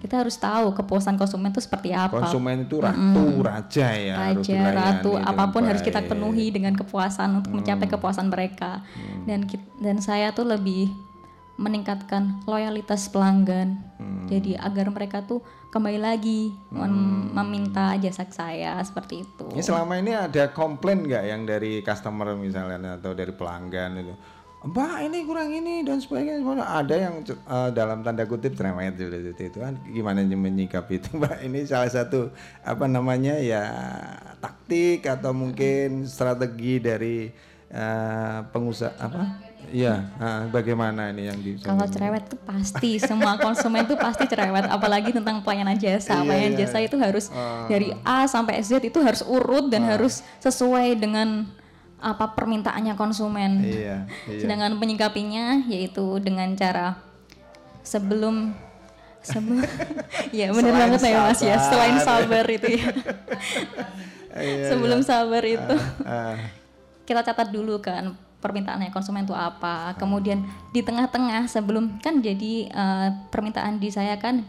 Kita harus tahu kepuasan konsumen itu seperti apa. Konsumen itu ratu, raja ya. harus raja dilayani ratu apa pun harus kita penuhi dengan kepuasan untuk mencapai kepuasan mereka. Dan kit- dan saya tuh lebih meningkatkan loyalitas pelanggan jadi agar mereka tuh kembali lagi mem- meminta jasa saya seperti itu Ini selama ini ada komplain nggak yang dari customer misalnya atau dari pelanggan itu? Mbak ini kurang ini dan sebagainya. Ada yang eh, dalam tanda kutip cerewet itu, itu, itu kan gimana menyikapi itu Mbak? Ini salah satu apa namanya ya taktik atau mungkin strategi dari eh, pengusaha apa? Iya, ah, bagaimana ini yang di Kalau cerewet itu pasti semua konsumen itu pasti cerewet, apalagi tentang pelayanan jasa. Iya, pelayanan iya. jasa itu harus Ah. dari A sampai Z itu harus urut dan harus sesuai dengan apa permintaannya konsumen. Iya, iya. Sedangkan penyikapinya yaitu dengan cara sebelum sebelum ya benar banget ya Mas ya selain sabar itu ya. Iya, sebelum iya. sabar itu Ah, kita catat dulu kan permintaannya konsumen itu apa. Kemudian di tengah-tengah sebelum kan jadi eh, permintaan di saya kan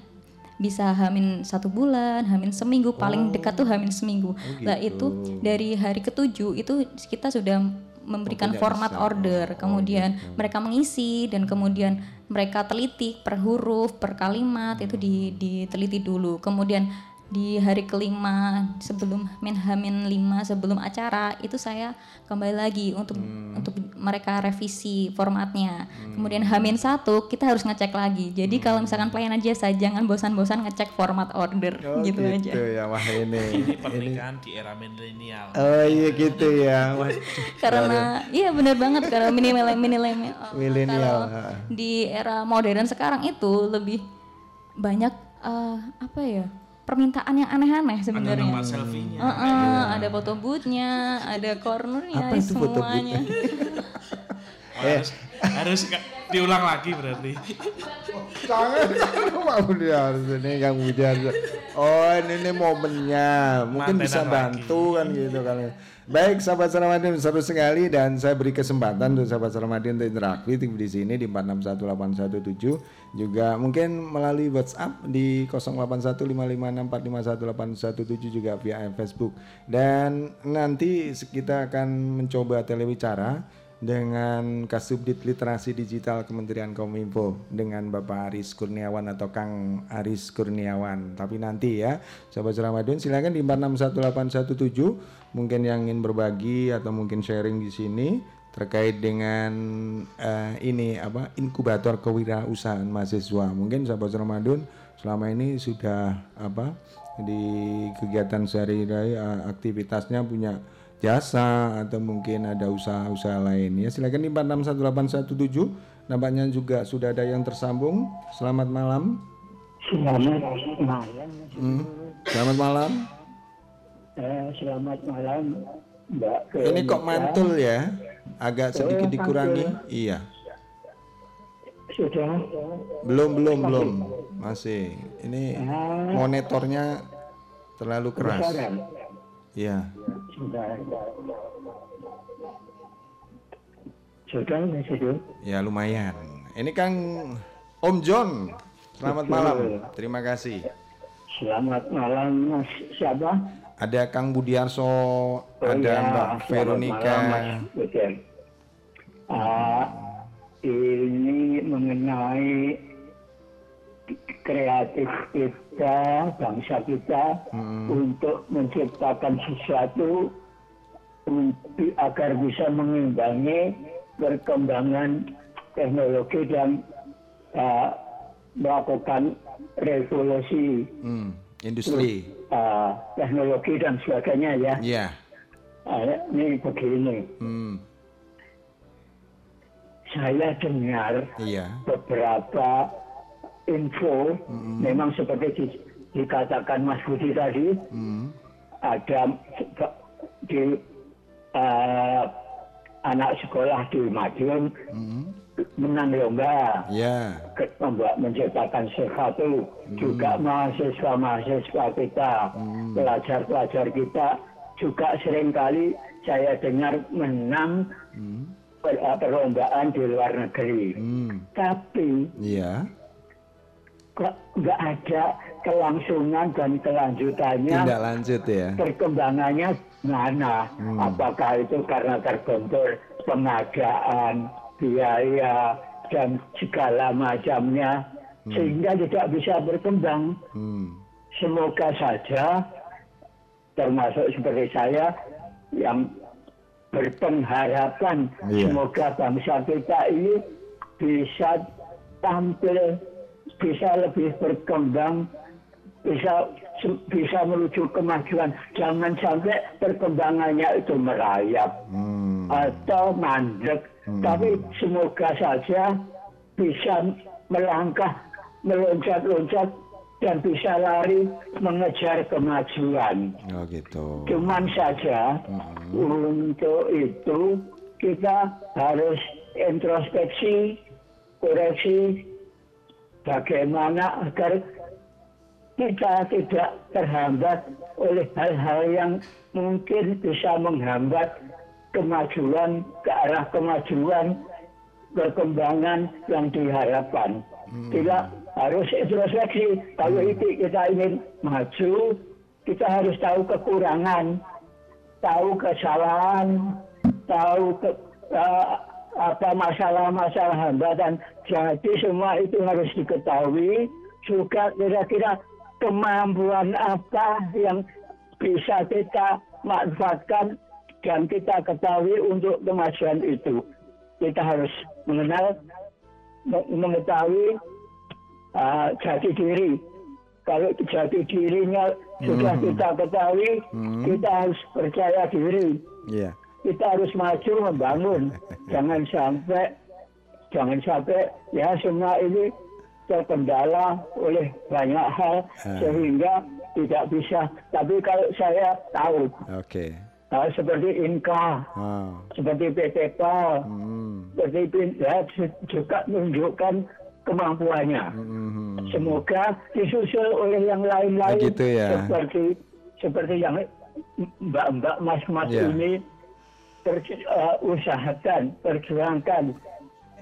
bisa hamin satu bulan, hamin seminggu, paling dekat tuh hamin seminggu. Nah itu dari hari ketujuh itu kita sudah memberikan format desain. order, Oh, kemudian mereka mengisi dan kemudian mereka teliti per huruf, per kalimat itu di- diteliti dulu. Kemudian di hari kelima sebelum min hamin lima sebelum acara itu saya kembali lagi untuk Hmm. untuk mereka revisi formatnya. Kemudian hamin satu kita harus ngecek lagi. Jadi kalau misalkan pelayanan jasa jangan bosan-bosan ngecek format order oh, gitu, aja. ya, wah ini. Ini pernikahan di era milenial. Oh iya gitu ya. Waduh. Karena iya benar banget karena minimal minimal Milenial, kalau ha. di era modern sekarang itu lebih banyak eh, apa ya permintaan yang aneh-aneh Ada sebenarnya. tempat selfie-nya. Heeh, ada foto boothnya, ada cornernya, Apa itu foto semuanya. harus harus ka- diulang lagi berarti. Jangan, Pak Budi harus ini Budi harus. Oh ini, ini momennya, mungkin Mantenan bisa lagi. bantu kan gitu kan. Baik sahabat Selamadin seru sekali dan saya beri kesempatan untuk sahabat Selamadin untuk interaktif di sini di 461817 juga mungkin melalui WhatsApp di 081556451817 juga via Facebook. Dan nanti kita akan mencoba telewicara dengan Kasubdit Literasi Digital Kementerian Kominfo dengan Bapak Aris Kurniawan atau Kang Aris Kurniawan. Tapi nanti ya, sahabat Ramadhan silakan di 461817 mungkin yang ingin berbagi atau mungkin sharing di sini terkait dengan eh, ini apa inkubator kewirausahaan mahasiswa. Mungkin sahabat Ramadan selama ini sudah apa di kegiatan sehari-hari eh, aktivitasnya punya jasa atau mungkin ada usaha-usaha lain. Ya silakan di 461817 nampaknya juga sudah ada yang tersambung. Selamat malam. Selamat malam. Hmm, selamat malam Eh, selamat malam, Mbak. ini kok mantul ya? Agak sedikit dikurangi? Iya. Sudah. belum belum belum. Masih. Ini monitornya terlalu keras. Besaran. iya. Sudah. Sudah, ya lumayan. Ini Kang Om John. Selamat malam. Terima kasih. Selamat malam, Mas. Siapa? Ada Kang Budiarso ada ya, Mbak Veronica. malam, Mas. Betul. Ah, ini mengenai kreatif kita, bangsa kita untuk menciptakan sesuatu agar bisa mengimbangi perkembangan teknologi dan ah, melakukan revolusi. Hmm, industri ah, teknologi dan sebagainya ya. ya Ah, ini begini, hmm, saya dengar iya. beberapa info, memang seperti di- dikatakan Mas Budi tadi, hmm, ada di ah, anak sekolah di Madiun hmm, menang lomba. Ya. Ke- membuat menciptakan sesuatu. Juga mahasiswa-mahasiswa kita pelajar-pelajar kita juga sering kali saya dengar menang per- eh, perlombaan di luar negeri. Hmm, tapi iya kok nggak ada kelangsungan dan kelanjutannya tindak lanjut ya perkembangannya mana? Apakah itu karena terbentur pengadaan, biaya, dan segala macamnya, sehingga tidak bisa berkembang. hmm, Semoga saja, termasuk seperti saya, yang berpengharapan, Iya. semoga bangsa kita ini bisa tampil, bisa lebih berkembang, bisa bisa menuju kemajuan. Jangan sampai perkembangannya itu merayap. hmm, atau mandek. Tapi semoga saja bisa melangkah, meloncat-loncat dan bisa lari mengejar kemajuan. Oh gitu. Cuman saja untuk itu kita harus introspeksi, koreksi bagaimana agar kita tidak terhambat oleh hal-hal yang mungkin bisa menghambat kemajuan ke arah kemajuan perkembangan yang diharapkan. Kita harus introspeksi. Kalau itu kita ingin maju, kita harus tahu kekurangan, tahu kesalahan, tahu ke, eh, apa masalah-masalah hambatan. Jadi semua itu harus diketahui. Juga kira-kira kemampuan apa yang bisa kita manfaatkan dan kita ketahui untuk kemajuan itu. Kita harus mengenal, me- mengetahui uh, jati diri. Kalau jati dirinya sudah Mhm. kita ketahui, Mhm. kita harus percaya diri. Iya. Kita harus maju membangun. jangan sampai, jangan sampai ya semua ini terkendala oleh banyak hal Ah. sehingga tidak bisa. Tapi kalau saya tahu Oke. uh, seperti Inka, Ah. seperti PT PAL, Hmm. seperti Pindad juga menunjukkan kemampuannya. Hmm. Semoga disusul oleh yang lain-lain Oh, gitu ya. seperti seperti yang mbak-mbak mas-mas Ya. ini per- uh, usahakan, perjuangkan,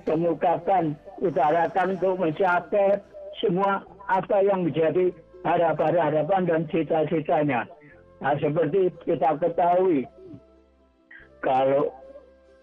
kemukakan, utarakan untuk mencapai semua apa yang menjadi harapan-harapan dan cita-citanya. Nah, seperti kita ketahui, kalau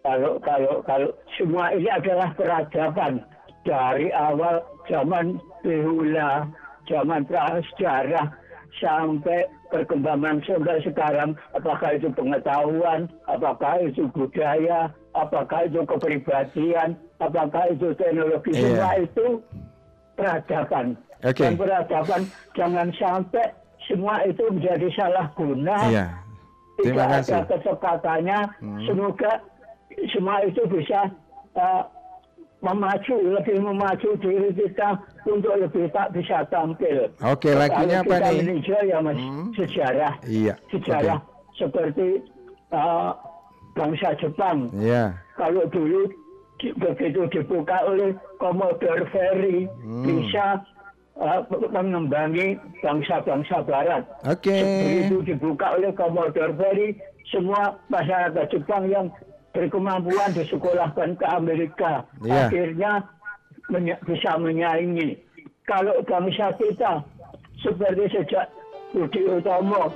kalau kalau kalau semua ini adalah peradaban dari awal zaman behula, zaman prasejarah sampai perkembangan sampai sekarang apakah itu pengetahuan, apakah itu budaya, apakah itu kepribadian, apakah itu teknologi Iya. semua itu peradaban. Oke. Dan peradaban jangan sampai semua itu menjadi salah guna Iya. Terima tidak kasih. ada kecepatannya. Hmm. Semoga semua itu bisa uh, memaju, lebih memacu diri kita untuk lebih tak bisa tampil. Oke, lagunya Kalau apa kita nih? meninjau ya mas, sejarah, Iya. sejarah seperti uh, bangsa Jepang. Iya. Kalau dulu begitu dibuka oleh Commodore Ferry Hmm. bisa uh, mengembangi bangsa-bangsa Barat. Oke. Begitu dibuka oleh Commodore Ferry, semua masyarakat Jepang yang berkemampuan disekolahkan ke Amerika. Iya. Akhirnya menya- bisa menyaingi. Kalau bangsa kita seperti sejak Budi Utomo,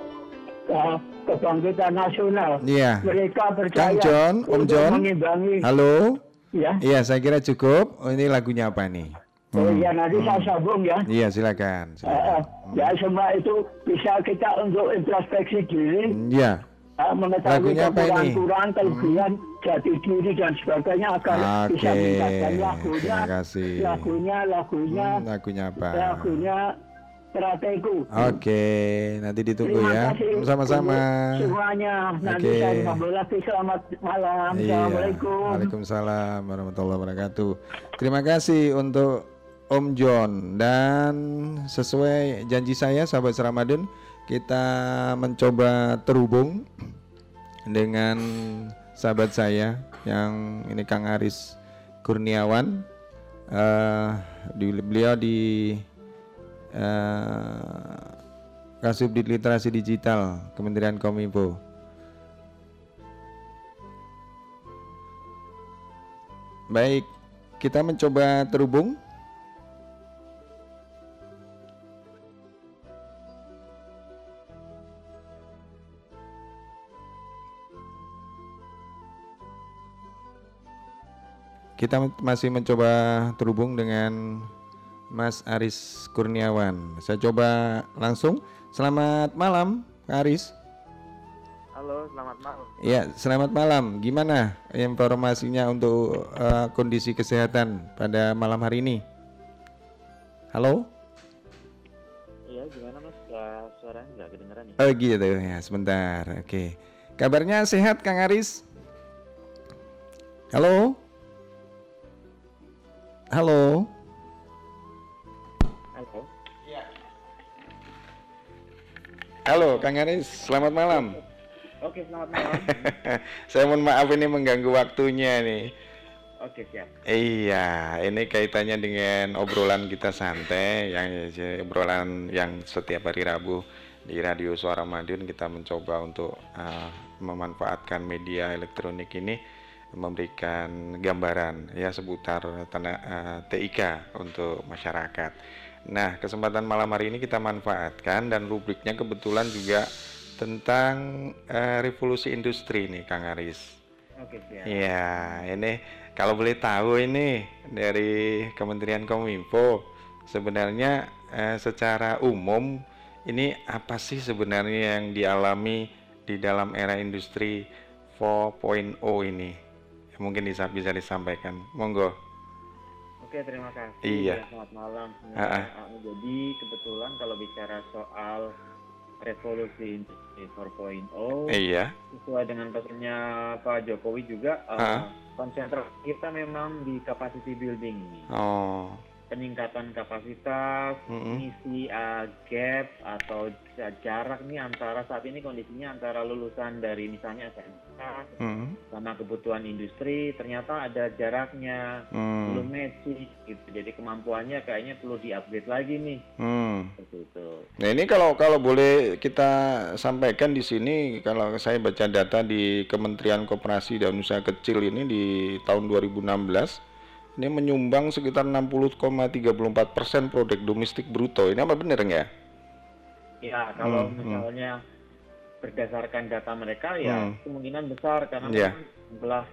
uh, kebangkitan nasional, Iya. mereka Kang percaya John, Om John. mengimbangi. Halo. Ya. Iya, saya kira cukup. Oh, ini lagunya apa nih? Oh Hmm. ya nanti saya sambung ya. Iya, silakan. Eh, eh, ya semua itu bisa kita untuk introspeksi diri, Iya. eh, mengetahui Lagunya apa ini? kekurangan, kelebihan, jati diri dan sebagainya agar bisa Oke, meningkatkan lagunya, terima kasih. lagunya, lagunya, Hmm, lagunya apa? lagunya strategu. Oke, nanti ditunggu Terima ya. Sama-sama. semuanya. Nanti saya lagi. Selamat malam. Iya. Assalamualaikum. Waalaikumsalam warahmatullahi wabarakatuh. Terima kasih untuk Om John dan sesuai janji saya sahabat Ramadan kita mencoba terhubung dengan sahabat saya yang ini Kang Aris Kurniawan Eh, di, beliau di eh, Kasubdit Literasi Digital Kementerian Kominfo. Baik, kita mencoba terhubung. Kita masih mencoba terhubung dengan Mas Aris Kurniawan. Saya coba langsung. Selamat malam, Kak Aris. Halo, selamat malam. Ya, selamat malam. Gimana informasinya untuk eh, kondisi kesehatan pada malam hari ini? Halo? Iya, gimana mas? Ya, suaranya nggak kedengeran ya? Oh gitu ya, sebentar. Oke. Kabarnya sehat Kang Aris? Halo? Halo. Halo, Kang Aris, selamat malam. Oke, selamat malam. Saya mohon maaf ini mengganggu waktunya nih. Oke, siap. Iya, ini kaitannya dengan obrolan kita santai yang obrolan yang setiap hari Rabu di Radio Suara Madiun kita mencoba untuk uh, memanfaatkan media elektronik ini memberikan gambaran ya seputar tanah uh, TIK untuk masyarakat. Nah, kesempatan malam hari ini kita manfaatkan dan rubriknya kebetulan juga tentang uh, revolusi industri nih Kang Aris. Oke, siap. Iya, ini kalau boleh tahu ini dari Kementerian Kominfo sebenarnya eh, secara umum ini apa sih sebenarnya yang dialami di dalam era industri 4.0 ini? Mungkin bisa bisa disampaikan. Monggo. Oke, terima kasih. Iya. Ya, Selamat malam semuanya. Uh, Jadi kebetulan kalau bicara soal revolusi industri 4.0 Iya. sesuai dengan pesannya Pak Jokowi juga uh, Ah. konsentrasi kita memang di capacity building nih. Oh. Peningkatan kapasitas, Mm-mm. mengisi uh, gap atau ja- jarak nih antara saat ini kondisinya antara lulusan dari misalnya SMK Hmm. sama kebutuhan industri ternyata ada jaraknya Hmm. belum matching gitu. Jadi kemampuannya kayaknya perlu di-upgrade lagi nih. Hmm. Seperti itu. Nah ini kalau kalau boleh kita sampaikan di sini kalau saya baca data di Kementerian Koperasi dan Usaha Kecil ini di tahun 2016 ini menyumbang sekitar 60,34 persen produk domestik bruto. Ini apa benar nggak? Ya, kalau Hmm, hmm. misalnya berdasarkan data mereka ya Hmm. kemungkinan besar karena Iya. memang jumlah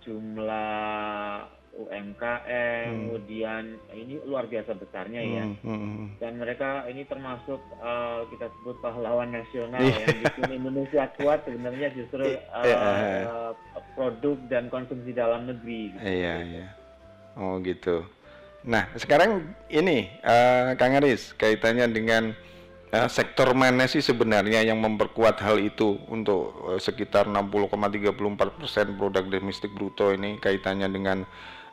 jumlah UMKM Hmm. kemudian ini luar biasa besarnya ya. Hmm, hmm, hmm. Dan mereka ini termasuk eh, kita sebut pahlawan nasional Iya. yang bikin Indonesia kuat sebenarnya justru eh, Iya. eh, produk dan konsumsi dalam negeri. gitu. Iya iya. Oh gitu. Nah sekarang ini eh, Kang Aris kaitannya dengan eh, sektor mana sih sebenarnya yang memperkuat hal itu untuk eh, sekitar 60,34 persen produk domestik bruto ini kaitannya dengan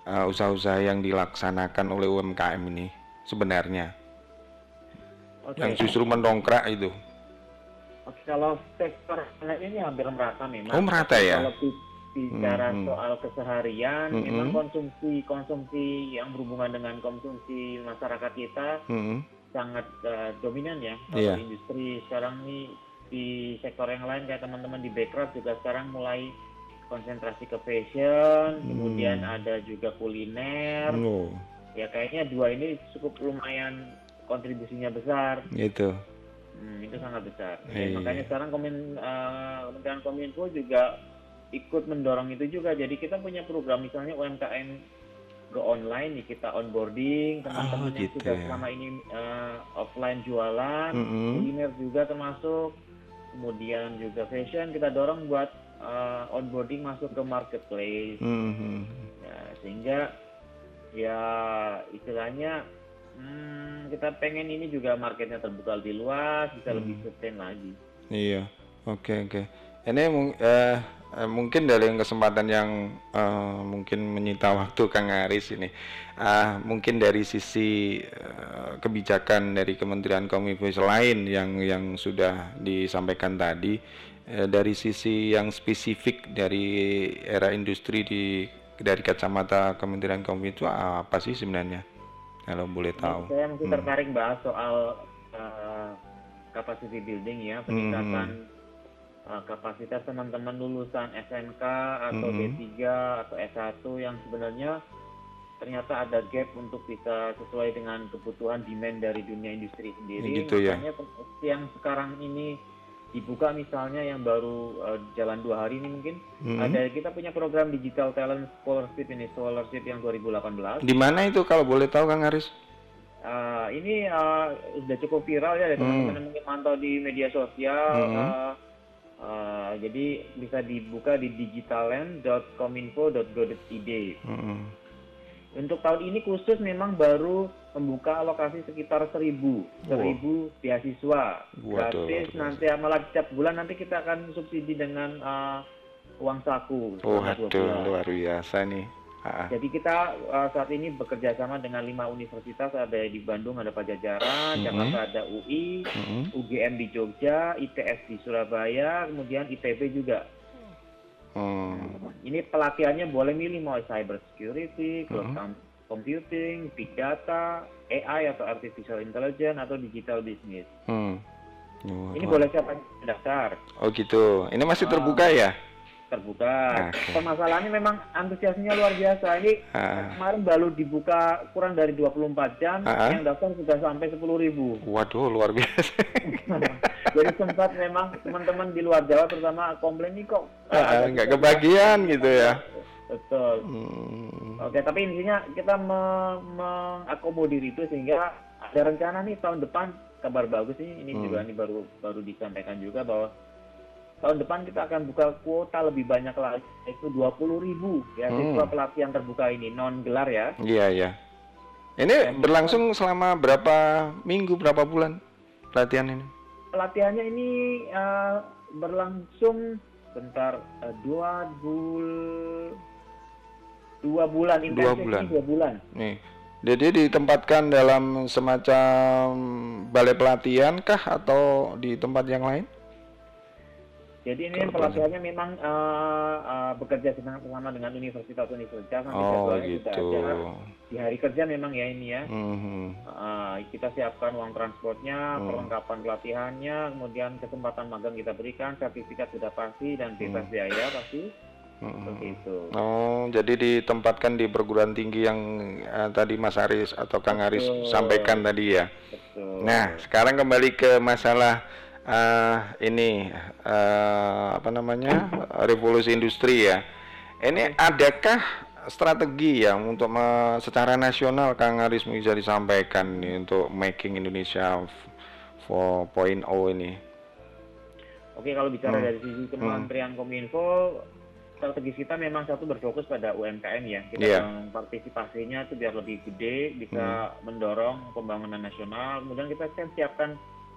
usaha-usaha yang dilaksanakan oleh UMKM ini sebenarnya Oke. yang justru mendongkrak itu. Oke, kalau sektor ini hampir merata memang. Oh, merata ya? Kalau bicara Hmm, hmm. soal keseharian, Hmm, memang hmm. konsumsi konsumsi yang berhubungan dengan konsumsi masyarakat kita Hmm. sangat eh, dominan ya. Iya. Kalau industri sekarang nih di sektor yang lain kayak teman-teman di Backcraft juga sekarang mulai konsentrasi ke fashion, kemudian ada juga kuliner. Oh, Ya kayaknya dua ini cukup lumayan kontribusinya besar. gitu. Hmm, itu sangat besar. Iya. Ya, makanya sekarang Komin, eh, Kementerian Kominfo juga ikut mendorong itu juga. Jadi kita punya program misalnya UMKM go online nih kita onboarding teman-teman yang gitu sudah ya. selama ini eh, offline jualan, Mm-mm. kuliner juga termasuk, kemudian juga fashion kita dorong buat eh, onboarding masuk ke marketplace. Hmm. Ya, sehingga ya istilahnya hmm, kita pengen ini juga marketnya terbuka lebih luas, bisa Hmm. lebih sustain lagi. Iya, oke oke. Ini mung- eh, mungkin dari kesempatan yang eh, mungkin menyita waktu Kang Aris ini, Ah, mungkin dari sisi eh, kebijakan dari Kementerian Kominfo lain yang yang sudah disampaikan tadi, eh, dari sisi yang spesifik dari era industri di dari kacamata Kementerian Kominfo apa sih sebenarnya? Kalau boleh tahu. Saya mungkin Hmm. tertarik bahas soal uh, capacity building ya, peningkatan uh, kapasitas teman-teman lulusan SMK atau Mhm. D3 atau S1 yang sebenarnya ternyata ada gap untuk bisa sesuai dengan kebutuhan demand dari dunia industri sendiri. Gitu ya. Makanya tem- yang sekarang ini dibuka misalnya yang baru uh, jalan dua hari ini mungkin Mhm. ada kita punya program digital talent scholarship ini scholarship yang 2018 Di mana itu kalau boleh tahu Kang Aris? Uh, ini uh, sudah cukup viral ya dari teman-teman yang mungkin mantau di media sosial. Hmm. Uh, uh, jadi bisa dibuka di digitalland.kominfo.go.id. Mm-mm. Untuk tahun ini khusus memang baru membuka alokasi sekitar 1000 Wow. 1000 beasiswa gratis nanti malah setiap bulan nanti kita akan subsidi dengan uh, uang saku Waduh, bulan. luar biasa nih. Ah, Jadi kita uh, saat ini bekerja sama dengan lima universitas ada di Bandung ada Pajajaran, Mhm. Jakarta ada UI, mm-mm. UGM di Jogja, ITS di Surabaya, kemudian ITB juga. Hmm. Ini pelatihannya boleh milih mau cyber security, cloud com- computing, big data, AI atau artificial intelligence atau digital business. Hmm. Wah, Ini boleh siapa yang daftar Oh gitu. Ini masih Ah. terbuka ya? Terbuka. Oke. Permasalahannya memang antusiasnya luar biasa. Ini Ah. kemarin baru dibuka kurang dari 24 jam, Ah. yang daftar sudah sampai 10.000 ribu. Waduh, luar biasa. Jadi sempat memang teman-teman di luar Jawa terutama komplain nih kok ada nggak kebagian gitu ya. Betul. Hmm. Oke, tapi intinya kita me- mengakomodir itu sehingga ada rencana nih tahun depan kabar bagus nih ini Hmm. juga ini baru baru disampaikan juga bahwa tahun depan kita akan buka kuota lebih banyak lagi yaitu 20.000 ribu ya Hmm. siswa pelatihan terbuka ini non gelar ya. Iya, iya. Ini berlangsung selama berapa minggu, berapa bulan pelatihan ini? Pelatihannya ini eh, berlangsung bentar eh, dua bul dua bulan intensif bulan. dua bulan. Nih. Jadi ditempatkan dalam semacam balai pelatihan kah atau di tempat yang lain? Jadi ini pelatihannya memang eh, eh, bekerja sama dengan universitas-universitas. Oh, sudah gitu. ada. Di hari kerja memang ya ini ya. Mhm. Eh, kita siapkan uang transportnya, Hmm. perlengkapan pelatihannya, kemudian kesempatan magang kita berikan, sertifikat sudah pasti dan bebas Hmm. biaya pasti. Mhm. Itu. Oh, jadi ditempatkan di perguruan tinggi yang eh, tadi Mas Aris atau Kang Aris Betul. sampaikan tadi ya. Betul. Nah, sekarang kembali ke masalah eh, ini eh, apa namanya revolusi industri ya. Ini adakah strategi ya untuk me- secara nasional Kang Aris bisa disampaikan nih untuk making Indonesia f- 4.0 ini? Oke, kalau bicara Hmm. dari sisi Kementerian Kominfo, strategi kita memang satu berfokus pada UMKM ya. Kita Iya. yang partisipasinya itu biar lebih gede, bisa mendorong pembangunan nasional. Kemudian kita kan siapkan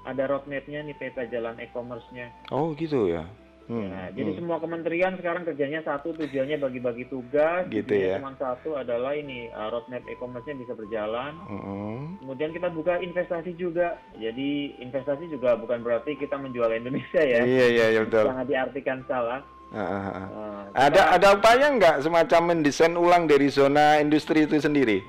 ada roadmap-nya nih peta jalan e-commerce-nya. Oh gitu ya. Hmm, Nah, jadi hmm. semua kementerian sekarang kerjanya satu, tujuannya bagi-bagi tugas. Gitu ya. Cuma satu adalah ini uh, roadmap e-commerce-nya bisa berjalan. Mm-mm. Kemudian kita buka investasi juga. Jadi investasi juga bukan berarti kita menjual Indonesia ya. Iya iya iya, betul. Jangan diartikan salah. Ah, ah, ah. Uh, Ada kita- ada upaya nggak semacam mendesain ulang dari zona industri itu sendiri?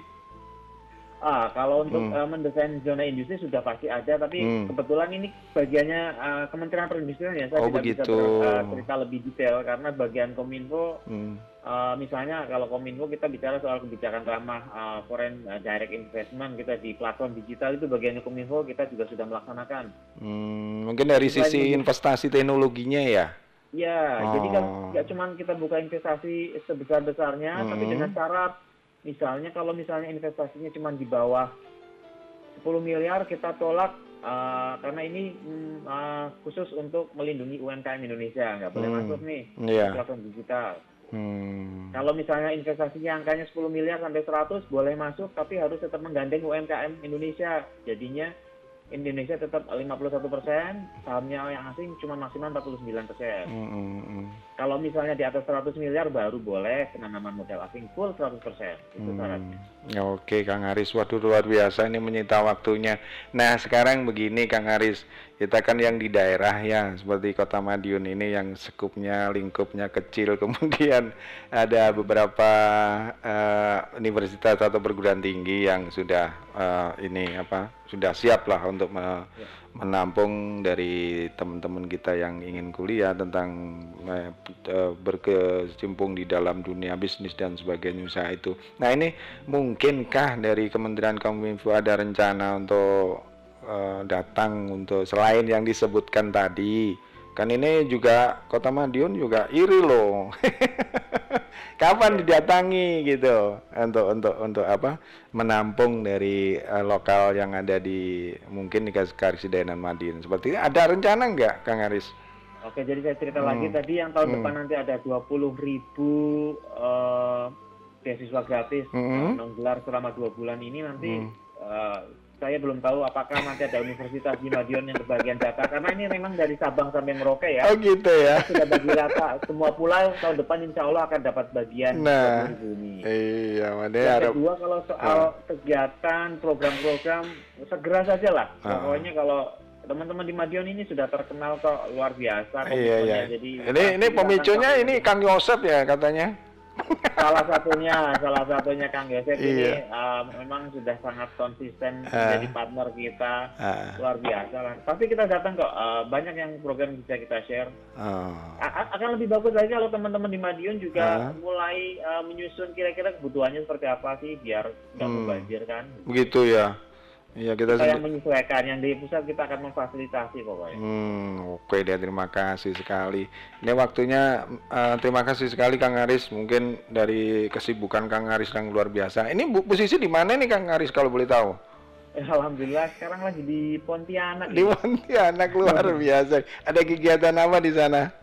Ah, kalau untuk Hmm. uh, mendesain zona industri sudah pasti ada, tapi Hmm. kebetulan ini bagiannya uh, Kementerian Perindustrian ya. Saya Oh, tidak bisa begitu. ber- uh, cerita lebih detail karena bagian Kominfo, Hmm. uh, misalnya kalau Kominfo kita bicara soal kebijakan ramah uh, foreign uh, direct investment kita di platform digital itu bagiannya Kominfo kita juga sudah melaksanakan. Hmm, mungkin dari Selain sisi itu- investasi teknologinya ya. Ya, jadi kan Oh. nggak cuma kita buka investasi sebesar besarnya, tapi Hmm. dengan syarat misalnya kalau misalnya investasinya cuma di bawah 10 miliar kita tolak uh, karena ini mm, uh, khusus untuk melindungi UMKM Indonesia nggak boleh Hmm. masuk nih Iya. platform digital. Hmm. Kalau misalnya investasinya angkanya 10 miliar sampai 100 boleh masuk tapi harus tetap menggandeng UMKM Indonesia. Jadinya Indonesia tetap 51 persen, sahamnya yang asing cuma maksimal 49 persen. Hmm, hmm. Kalau misalnya di atas 100 miliar baru boleh penanaman modal asing full 100 persen. Itu syaratnya. Hmm. Ya, Oke Kang Aris, waduh luar biasa ini menyita waktunya. Nah sekarang begini Kang Aris, kita kan yang di daerah ya seperti Kota Madiun ini yang sekupnya lingkupnya kecil, kemudian ada beberapa eh, universitas atau perguruan tinggi yang sudah eh, ini apa sudah siap lah untuk me- menampung dari teman-teman kita yang ingin kuliah tentang eh, berkecimpung di dalam dunia bisnis dan sebagainya usaha itu. Nah ini mungkinkah dari Kementerian Kominfo ada rencana untuk eh, datang untuk selain yang disebutkan tadi? Kan ini juga Kota Madiun juga iri loh. Kapan didatangi gitu untuk untuk untuk apa menampung dari eh, lokal yang ada di mungkin di Karsidenan Madiun seperti ini. ada rencana nggak Kang Aris? Oke, jadi saya cerita Hmm. lagi tadi yang tahun Hmm. depan nanti ada 20 ribu eh, beasiswa gratis Hmm. eh, non gelar selama dua bulan ini nanti Hmm. eh, saya belum tahu apakah nanti ada universitas di Madiun yang kebagian data karena ini memang dari Sabang sampai Merauke ya. Oh gitu ya. Sudah bagi rata semua pulau tahun depan insya Allah akan dapat bagian Nah, bumi. iya, makanya Yang harap kedua kalau soal kegiatan program-program segera saja lah. Ah. Pokoknya kalau teman-teman di Madiun ini sudah terkenal kok luar biasa Iya, iya. Jadi Ini ini pemicunya ini Kang Yosep ya katanya. Salah satunya salah satunya Kang ini Iya. uh, memang sudah sangat konsisten Ah. menjadi partner kita Ah. luar biasa lah pasti kita datang kok uh, banyak yang program bisa kita share. A- a- akan lebih bagus lagi kalau teman-teman di Madiun juga mulai uh, menyusun kira-kira kebutuhannya seperti apa sih biar nggak Hmm. mubazir kan Begitu ya. Iya kita kita yang menyesuaikan yang di pusat kita akan memfasilitasi pokoknya Hmm, oke deh terima kasih sekali. Ini waktunya eh, terima kasih sekali Kang Aris. Mungkin dari kesibukan Kang Aris yang luar biasa. Ini bu, posisi di mana nih Kang Aris kalau boleh tahu? Eh, Alhamdulillah sekarang lagi di Pontianak Di. Pontianak luar biasa. Ada kegiatan apa di sana?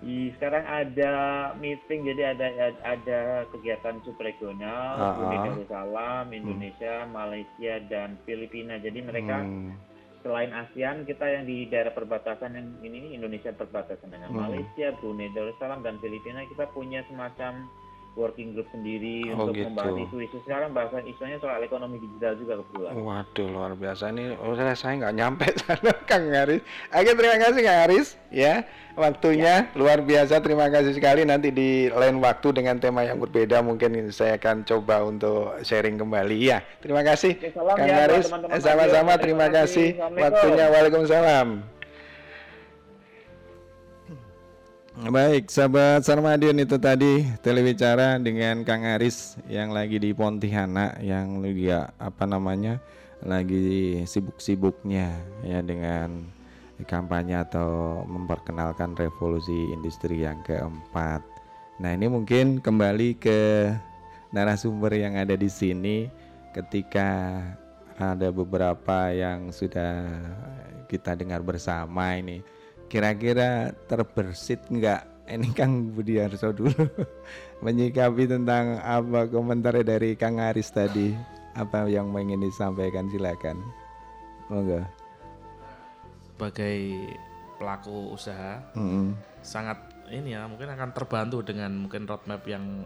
Di sekarang ada meeting jadi ada ada kegiatan subregional Ah, Brunei ah. Darussalam, Indonesia, Malaysia dan Filipina. Jadi mereka Hmm. selain ASEAN kita yang di daerah perbatasan yang ini Indonesia perbatasan dengan Hmm. Malaysia, Brunei Darussalam dan Filipina kita punya semacam working group sendiri Oh, untuk gitu. membahas isu-isu sekarang bahasan isunya soal ekonomi digital juga kebetulan. Waduh luar biasa nih. Oh, saya saya nggak nyampe sana Kang Aris. Oke terima kasih Kang Aris ya. Waktunya luar biasa. Terima kasih sekali. Nanti di lain waktu dengan tema yang berbeda mungkin saya akan coba untuk sharing kembali ya. Terima kasih Oke, salam Kang ya Aris. Eh, Sama-sama. Terima Terima kasih. kasih. Waktunya Waalaikumsalam. Baik, sahabat Sarmadion itu tadi telewicara dengan Kang Aris yang lagi di Pontianak yang juga apa namanya lagi sibuk-sibuknya ya dengan kampanye atau memperkenalkan revolusi industri yang keempat. Nah ini mungkin kembali ke narasumber yang ada di sini ketika ada beberapa yang sudah kita dengar bersama ini kira-kira terbersit nggak ini Kang Budiarso dulu menyikapi tentang apa komentar dari Kang Aris tadi apa yang ingin disampaikan silakan monggo sebagai pelaku usaha Mm-mm. sangat ini ya mungkin akan terbantu dengan mungkin roadmap yang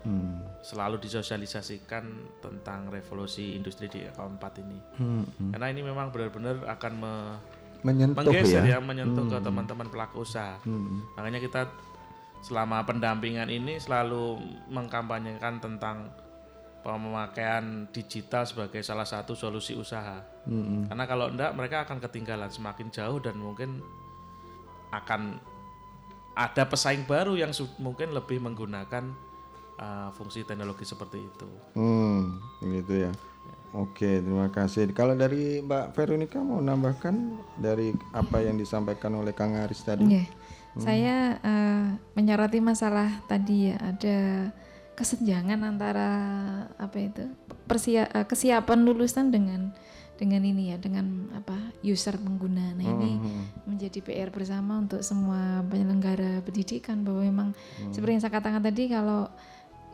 Hmm. selalu disosialisasikan tentang revolusi industri di keempat ini Hmm, hmm. karena ini memang benar-benar akan me- Menyentuh menggeser ya? ya, menyentuh ke Hmm. teman-teman pelaku usaha Hmm. makanya kita selama pendampingan ini selalu mengkampanyekan tentang pemakaian digital sebagai salah satu solusi usaha Mm-mm. karena kalau enggak mereka akan ketinggalan semakin jauh dan mungkin akan ada pesaing baru yang mungkin lebih menggunakan uh, fungsi teknologi seperti itu. Hmm, gitu ya. Oke, terima kasih. Kalau dari Mbak Veronica mau nambahkan dari apa yang disampaikan oleh Kang Aris tadi? Iya. Saya eh, menyoroti masalah tadi ya ada kesenjangan antara apa itu persia eh, kesiapan lulusan dengan dengan ini ya dengan apa user pengguna. Nah ini Mhm. menjadi PR bersama untuk semua penyelenggara pendidikan bahwa memang seperti yang saya katakan tadi kalau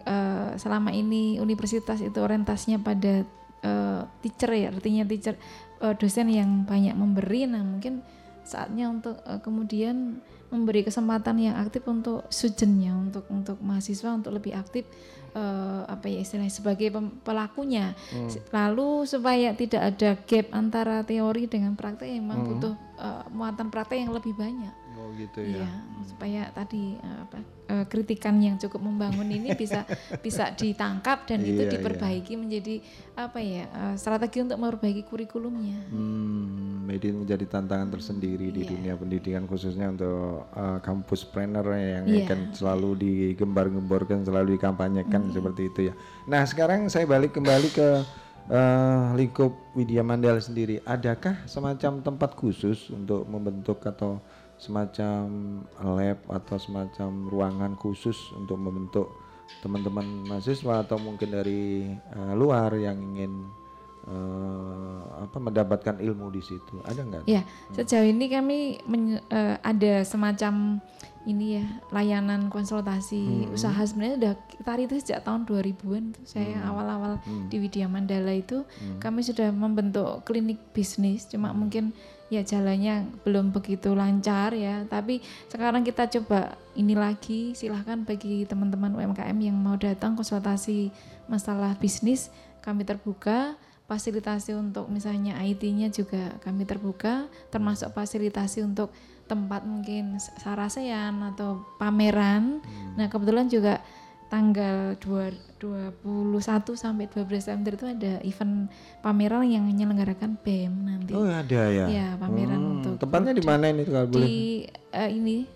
eh, selama ini universitas itu orientasinya pada eh, teacher ya artinya teacher eh, dosen yang banyak memberi nah mungkin saatnya untuk eh, kemudian memberi kesempatan yang aktif untuk studentnya untuk untuk mahasiswa untuk lebih aktif eh, apa ya istilahnya sebagai pelakunya Hmm. lalu supaya tidak ada gap antara teori dengan praktek memang Hmm. butuh eh, muatan praktek yang lebih banyak Oh gitu ya. Iya, supaya tadi eh, apa eh, kritikan yang cukup membangun ini bisa bisa ditangkap dan itu Iya, diperbaiki menjadi apa ya eh, strategi untuk memperbaiki kurikulumnya. Hmm, ini menjadi tantangan tersendiri di Iya. dunia pendidikan khususnya untuk uh, kampus planner yang Iya. akan selalu digembar-gemborkan, selalu dikampanyekan Hmm. seperti itu ya. Nah sekarang saya balik kembali ke uh, lingkup Widya Mandala sendiri. Adakah semacam tempat khusus untuk membentuk atau semacam lab atau semacam ruangan khusus untuk membentuk teman-teman mahasiswa atau mungkin dari uh, luar yang ingin eh, apa mendapatkan ilmu di situ? Ada nggak? Ya, sejauh ini kami menye- eh, ada semacam ini ya layanan konsultasi Hmm. usaha sebenarnya udah kita itu sejak tahun 2000-an tuh saya awal-awal Hmm. di Widya Mandala itu kami sudah membentuk klinik bisnis cuma Hmm. mungkin ya jalannya belum begitu lancar ya tapi sekarang kita coba ini lagi silahkan bagi teman-teman UMKM yang mau datang konsultasi masalah bisnis kami terbuka fasilitasi untuk misalnya IT-nya juga kami terbuka termasuk fasilitasi untuk tempat mungkin sarasean atau pameran nah kebetulan juga tanggal 2, 21 sampai 12 Desember itu ada event pameran yang menyelenggarakan BEM nanti Oh ada ya. Ya, pameran Hmm, untuk tempatnya di mana ini kalau boleh? di eh, ini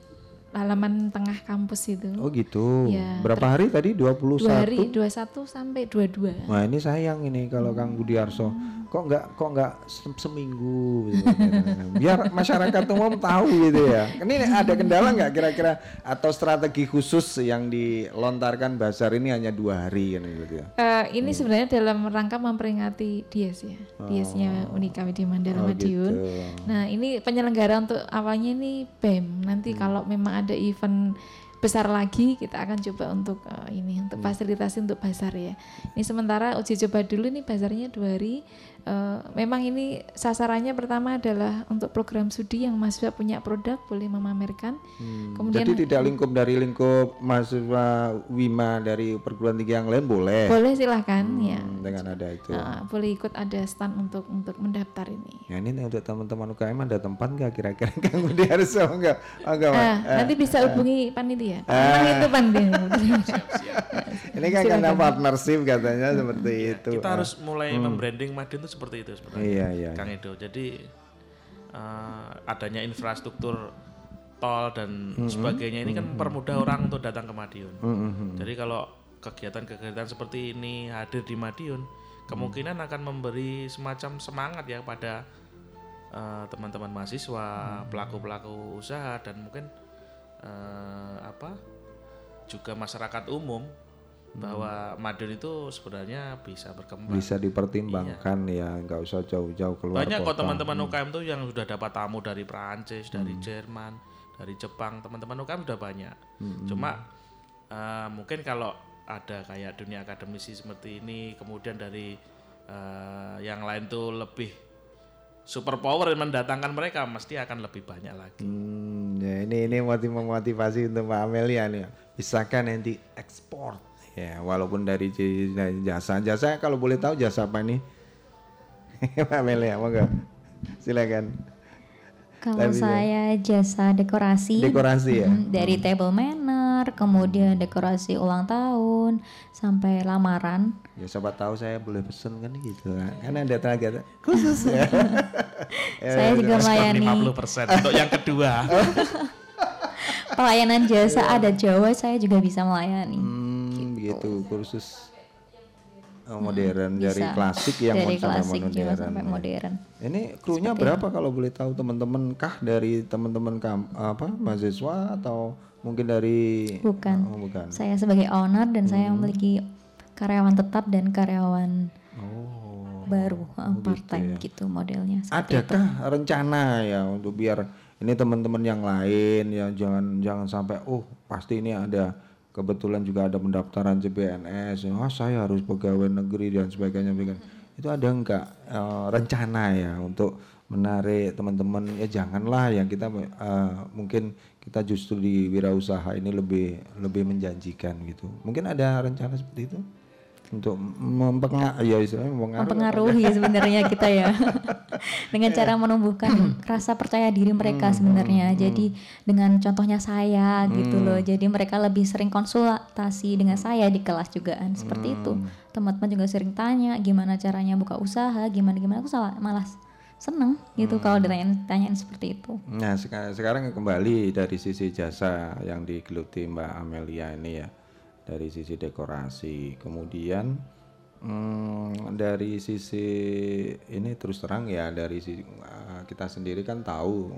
halaman tengah kampus itu. Oh gitu. Ya, Berapa hari tadi? 21. Dua hari, 21 sampai 22. Wah ini sayang ini kalau Kang Budiarso kok nggak kok nggak se- seminggu gitu. biar masyarakat umum tahu gitu ya. Ini ada kendala nggak kira-kira atau strategi khusus yang dilontarkan Basar ini hanya dua hari kan gitu ya? Eh, ini sebenarnya dalam rangka memperingati Dies ya, Diesnya Unika Widya Mandala Oh, Madiun. gitu. Nah ini penyelenggara untuk awalnya ini BEM. Nanti kalau memang ada event besar lagi kita akan coba untuk eh, ini untuk fasilitasi untuk pasar ya. Ini sementara uji coba dulu nih pasarnya dua hari. Eh, memang ini sasarannya pertama adalah untuk program studi yang mahasiswa punya produk boleh memamerkan. Kemudian Jadi tidak lingkup dari lingkup mahasiswa Wima dari perguruan tinggi yang lain boleh. boleh silahkan ya. Hmm, dengan ada itu. Eh, boleh ikut ada stand untuk untuk mendaftar ini. Ya ini untuk teman-teman UKM ada tempat nggak kira-kira Kang Budiarso enggak? Oh, enggak, Mas. Ah, nanti bisa hubungi panitia. Ah. Memang itu panitia. Ini kan karena partnership katanya seperti itu. Kita Ah. harus mulai membranding Madiun itu seperti itu sebenarnya. Iya, iya, Kang Edo. Jadi eh, adanya infrastruktur tol dan sebagainya ini kan mempermudah orang untuk datang ke Madiun. Jadi kalau kegiatan-kegiatan seperti ini hadir di Madiun, kemungkinan akan memberi semacam semangat ya pada eh, teman-teman mahasiswa, pelaku-pelaku usaha dan mungkin eh, apa juga masyarakat umum bahwa Madiun itu sebenarnya bisa berkembang. bisa dipertimbangkan ya nggak usah jauh-jauh keluar Banyak kok kota. teman-teman UKM tuh yang sudah dapat tamu dari Prancis, dari Jerman, dari Jepang. Teman-teman UKM sudah banyak. Cuma eh, mungkin kalau ada kayak dunia akademisi seperti ini, kemudian dari eh, yang lain tuh lebih super power mendatangkan mereka, mesti akan lebih banyak lagi. Hmm, ya ini ini motiv memotivasi untuk Mbak Amelia nih. Bisakah nanti ekspor? Ya, walaupun dari jasa. Jasa kalau boleh tahu jasa apa nih? Mbak Amelia, mau nggak? Silakan. Kalau Tapi ya. saya jasa dekorasi, Dekorasi ya? dari table manner, kemudian dekorasi ulang tahun, sampai lamaran. Ya siapa tahu saya boleh pesen kan gitu kan. Kan ada tenaga khusus ya. Ya, saya juga melayani 50% untuk yang kedua. pelayanan jasa adat Jawa, saya juga bisa melayani. Hmm, begitu kursus oh, modern Bisa. dari klasik yang dari klasik modern. sampai ya. modern. Ini krunya berapa kalau boleh tahu teman-teman kah dari teman-teman apa mahasiswa atau mungkin dari Bukan. Oh, bukan. Saya sebagai owner dan saya memiliki karyawan tetap dan karyawan Oh. baru uh, part time gitu modelnya. seperti itu. Adakah rencana ya untuk biar ini teman-teman yang lain ya jangan jangan sampai oh pasti ini ada kebetulan juga ada pendaftaran CPNS oh saya harus pegawai negeri dan sebagainya sebagainya. itu ada enggak eh, rencana ya untuk menarik teman-teman? Ya janganlah yang kita eh, mungkin kita justru di wirausaha ini lebih lebih menjanjikan gitu. Mungkin ada rencana seperti itu untuk mempengaruhi ya mempengaruhi. Mempengaruhi sebenarnya kita ya. Dengan cara menumbuhkan rasa percaya diri mereka sebenarnya. jadi dengan contohnya saya gitu loh. Jadi mereka lebih sering konsultasi dengan saya di kelas juga kan seperti itu. Teman-teman juga sering tanya gimana caranya buka usaha? Gimana gimana? Aku salah malas seneng gitu kalau ditanyain tanyain seperti itu. Nah sekarang, sekarang kembali dari sisi jasa yang digeluti Mbak Amelia ini ya dari sisi dekorasi kemudian hmm, dari sisi ini terus terang ya dari sisi uh, kita sendiri kan tahu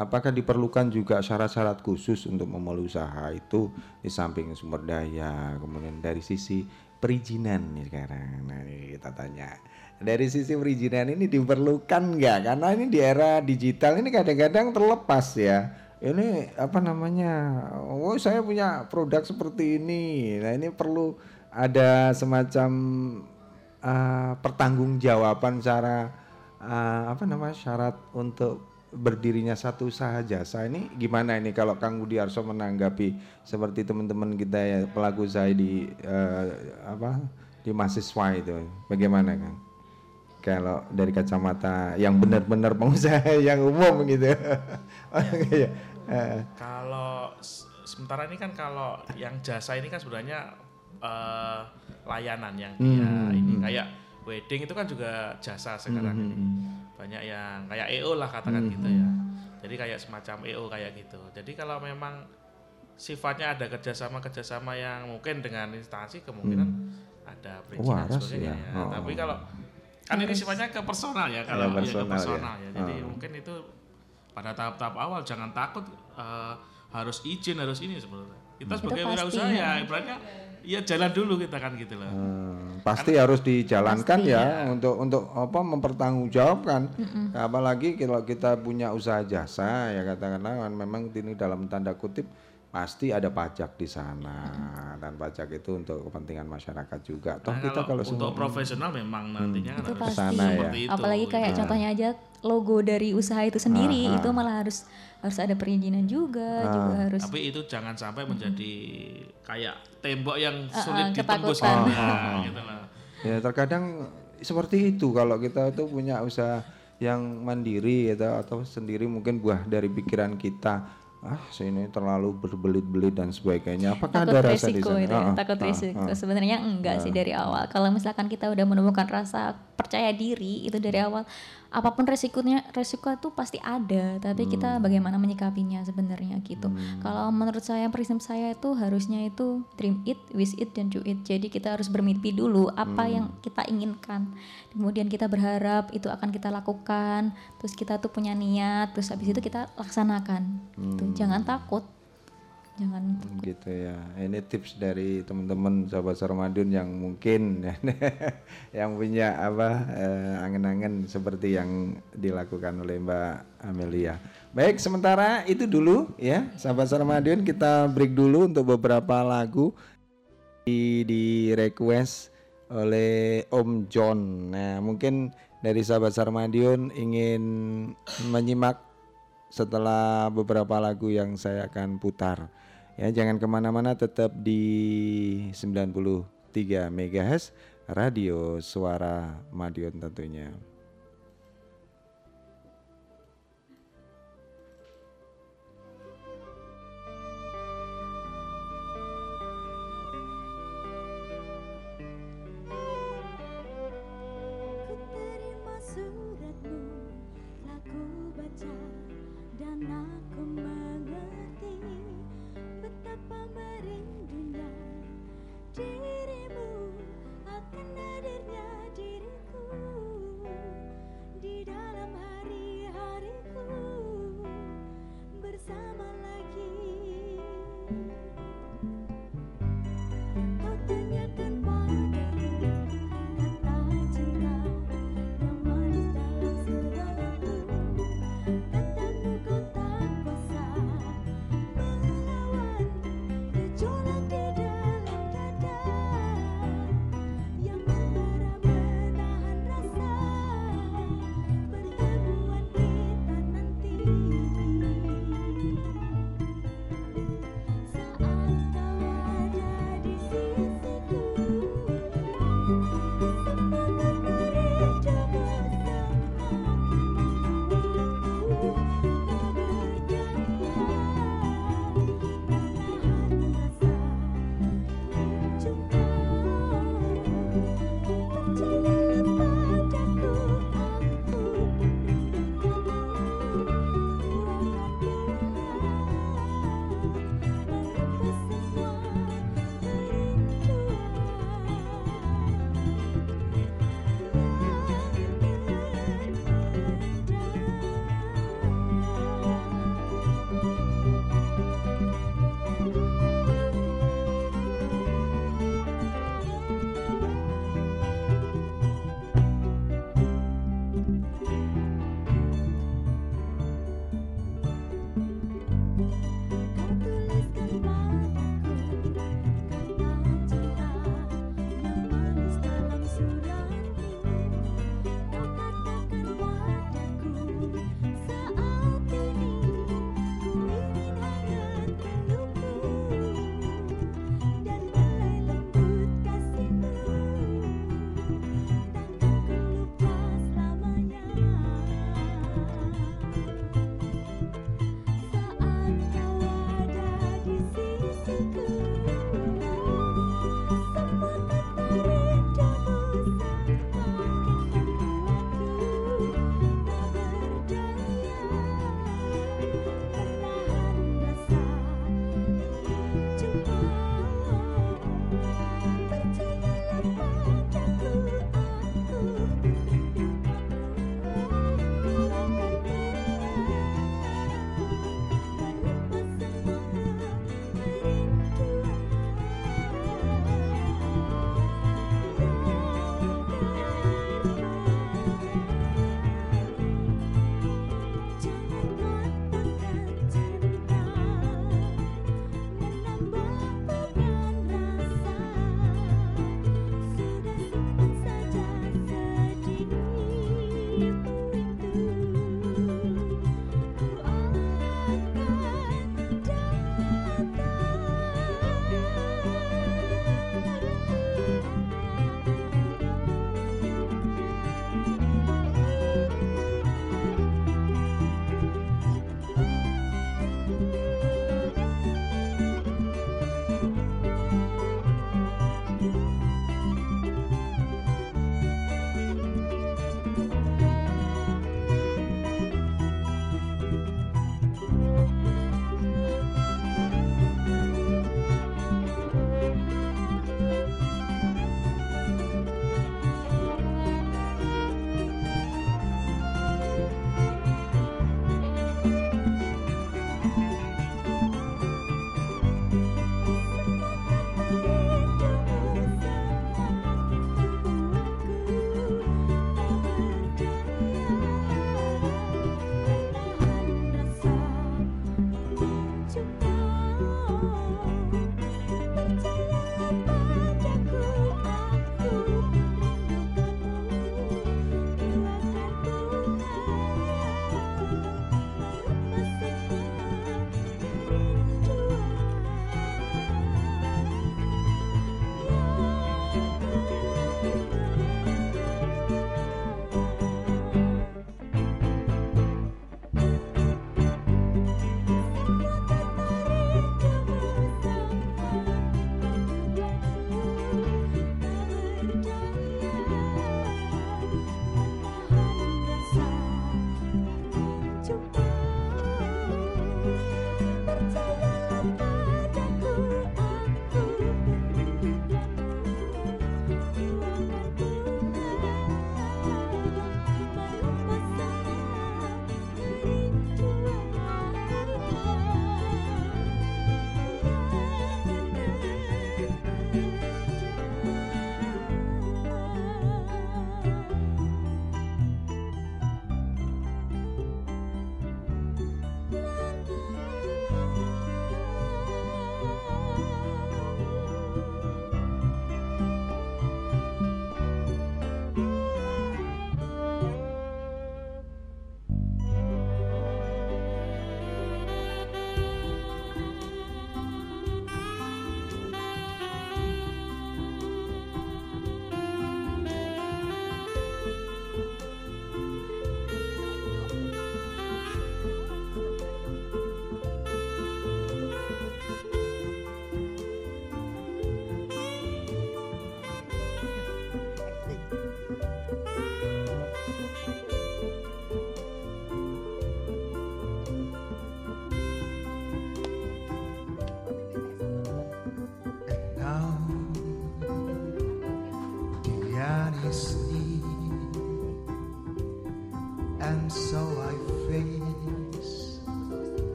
apakah diperlukan juga syarat-syarat khusus untuk memulai usaha itu di samping sumber daya kemudian dari sisi perizinan nih sekarang. Nah, ini kita tanya. Dari sisi perizinan ini diperlukan nggak? Karena ini di era digital ini kadang-kadang terlepas ya. Ini apa namanya? Oh, saya punya produk seperti ini. Nah, ini perlu ada semacam uh, pertanggungjawaban secara uh, apa namanya syarat untuk berdirinya satu usaha jasa ini gimana ini kalau Kang Budi Arso menanggapi seperti teman-teman kita ya pelaku usaha di uh, apa di mahasiswa itu bagaimana Kang? Kalau dari kacamata yang benar-benar pengusaha yang umum gitu. Iya. Eh, Kalau sementara ini kan kalau yang jasa ini kan sebenarnya eh, layanan yang dia Hmm, ini hmm. kayak wedding itu kan juga jasa sekarang Hmm, ini. hmm, Banyak yang kayak EO lah katakan Hmm, gitu ya. Jadi kayak semacam EO kayak gitu. Jadi kalau memang sifatnya ada kerjasama-kerjasama yang mungkin dengan instansi kemungkinan ada perizinan Waras sebagainya ya. ya. Oh. Tapi kalau kan ini sifatnya ke personal ya kalau ya, ke personal ya. personal ya. Jadi Oh. mungkin itu pada tahap-tahap awal jangan takut eh, harus izin harus ini sebenarnya. Kita Itu sebagai wirausaha ya. ya ibaratnya ya jalan dulu kita kan gitu loh. Hmm, pasti harus dijalankan Pasti, ya, ya. untuk untuk apa mempertanggungjawabkan. Apalagi kalau kita punya usaha jasa ya katakanlah kan memang ini dalam tanda kutip pasti ada pajak di sana dan pajak itu untuk kepentingan masyarakat juga. Toh Nah, kita kalau untuk semua- profesional memang nantinya kan itu harus pasti Ke sana ya. itu. apalagi kayak gitu. contohnya aja logo dari usaha itu sendiri Ah, ah. itu malah harus harus ada perizinan juga juga harus Tapi itu jangan sampai menjadi kayak tembok yang Ah, sulit ah, ditembus ketakutan. kan. Ah, ah, Nah, ah. gitu loh. Ya terkadang seperti itu kalau kita tuh punya usaha yang mandiri gitu, atau sendiri mungkin buah dari pikiran kita ah sini terlalu berbelit-belit dan sebagainya. Apakah takut ada rasa di resiko sana? itu ya, Ah, ah, takut ah, resiko ah. sebenarnya enggak sih dari awal kalau misalkan kita udah menemukan rasa percaya diri itu dari awal apa pun resikonya resiko itu pasti ada tapi kita Hmm. bagaimana menyikapinya sebenarnya gitu kalau menurut saya prinsip saya itu harusnya itu dream it wish it dan do it jadi kita harus bermimpi dulu apa Hmm. yang kita inginkan kemudian kita berharap itu akan kita lakukan terus kita tuh punya niat terus habis itu kita laksanakan gitu. Hmm. jangan takut jangan. Gitu ya. Ini tips dari teman-teman sahabat Ramadan yang mungkin yang punya apa eh, angen-angen seperti yang dilakukan oleh Mbak Amelia. Baik sementara itu dulu ya sahabat Ramadan kita break dulu untuk beberapa lagu di, di request oleh Om John. Nah mungkin dari sahabat Sarmadion ingin menyimak setelah beberapa lagu yang saya akan putar. Ya, jangan ke mana-mana, tetap di 93 MHz Radio Suara Madiun tentunya.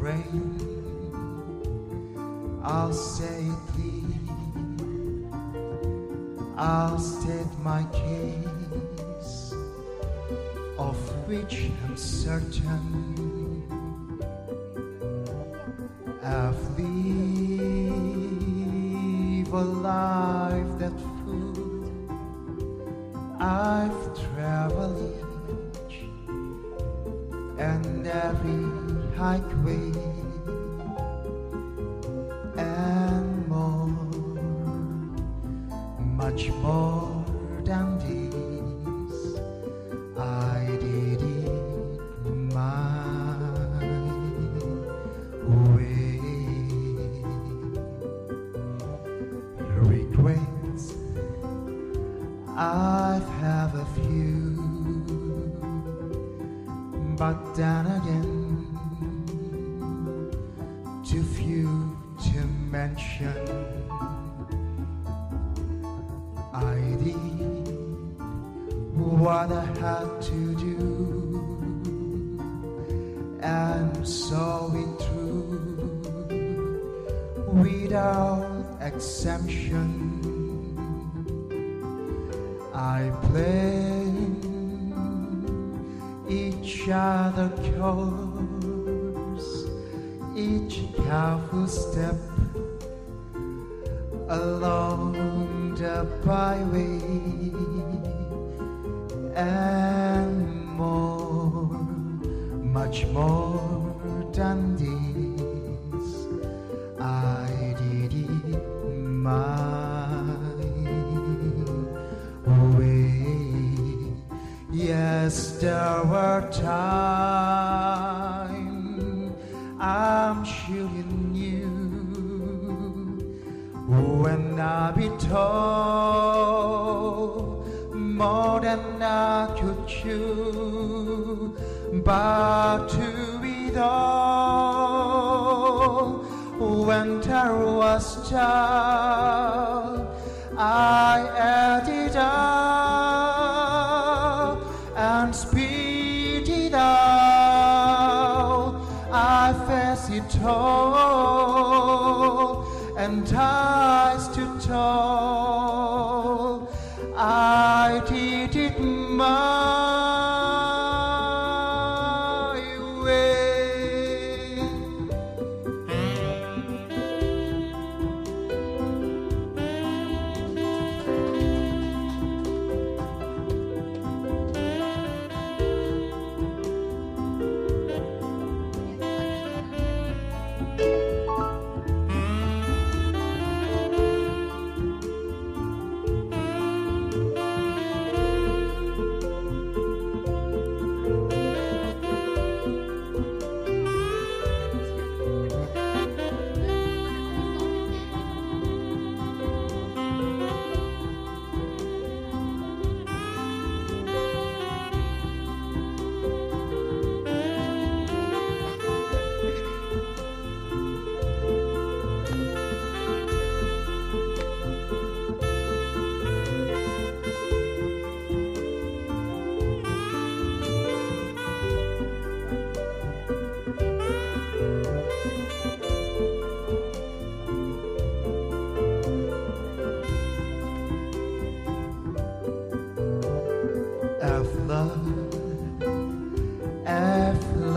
rain, I'll say please, I'll state my case, of which I'm certain. I've live a life.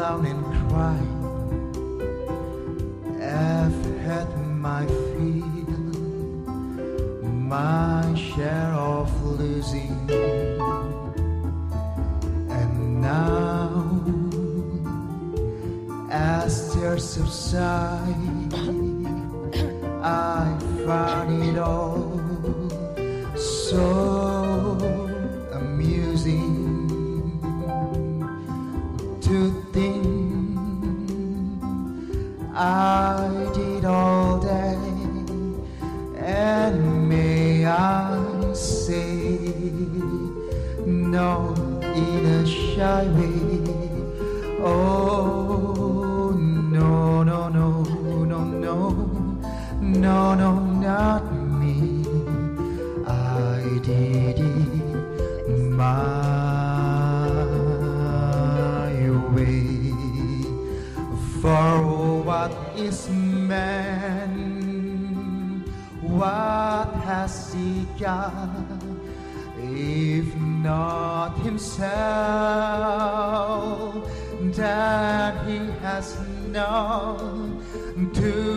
and cry. I've had my fill, my share of losing, and now as tears subside, I find it all so. my way. Oh, no, no, no, no, no, no, no, not me. I did it my way. For what is man? What has he got? if not himself that he has known to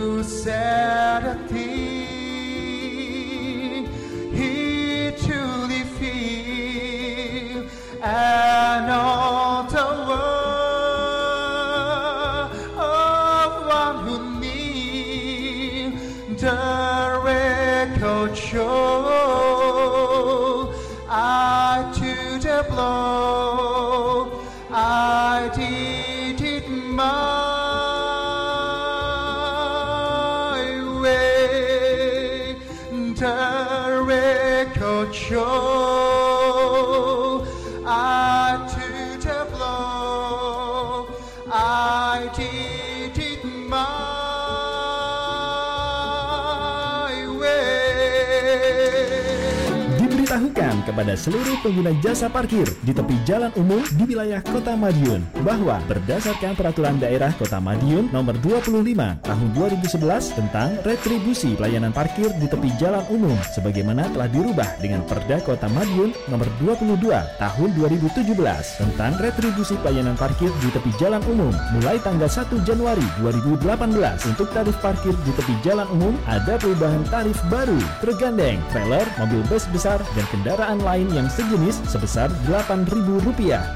kepada seluruh pengguna jasa parkir di tepi jalan umum di wilayah Kota Madiun bahwa berdasarkan peraturan daerah Kota Madiun nomor 25 tahun 2011 tentang retribusi pelayanan parkir di tepi jalan umum sebagaimana telah dirubah dengan Perda Kota Madiun nomor 22 tahun 2017 tentang retribusi pelayanan parkir di tepi jalan umum mulai tanggal 1 Januari 2018 untuk tarif parkir di tepi jalan umum ada perubahan tarif baru tergandeng trailer, mobil bus besar dan kendaraan lain yang sejenis sebesar Rp8.000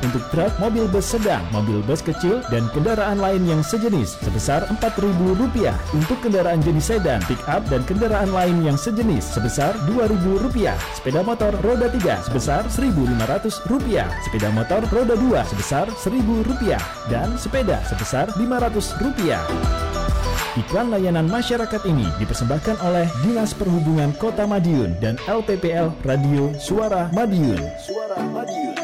untuk truk, mobil bus sedang, mobil bus kecil dan kendaraan lain yang sejenis sebesar Rp4.000 untuk kendaraan jenis sedan, pick up dan kendaraan lain yang sejenis sebesar Rp2.000 sepeda motor roda 3 sebesar Rp1.500 sepeda motor roda 2 sebesar Rp1.000 dan sepeda sebesar Rp500 Iklan layanan masyarakat ini dipersembahkan oleh Dinas Perhubungan Kota Madiun dan LPPL Radio Suara Madiun. Suara Madiun.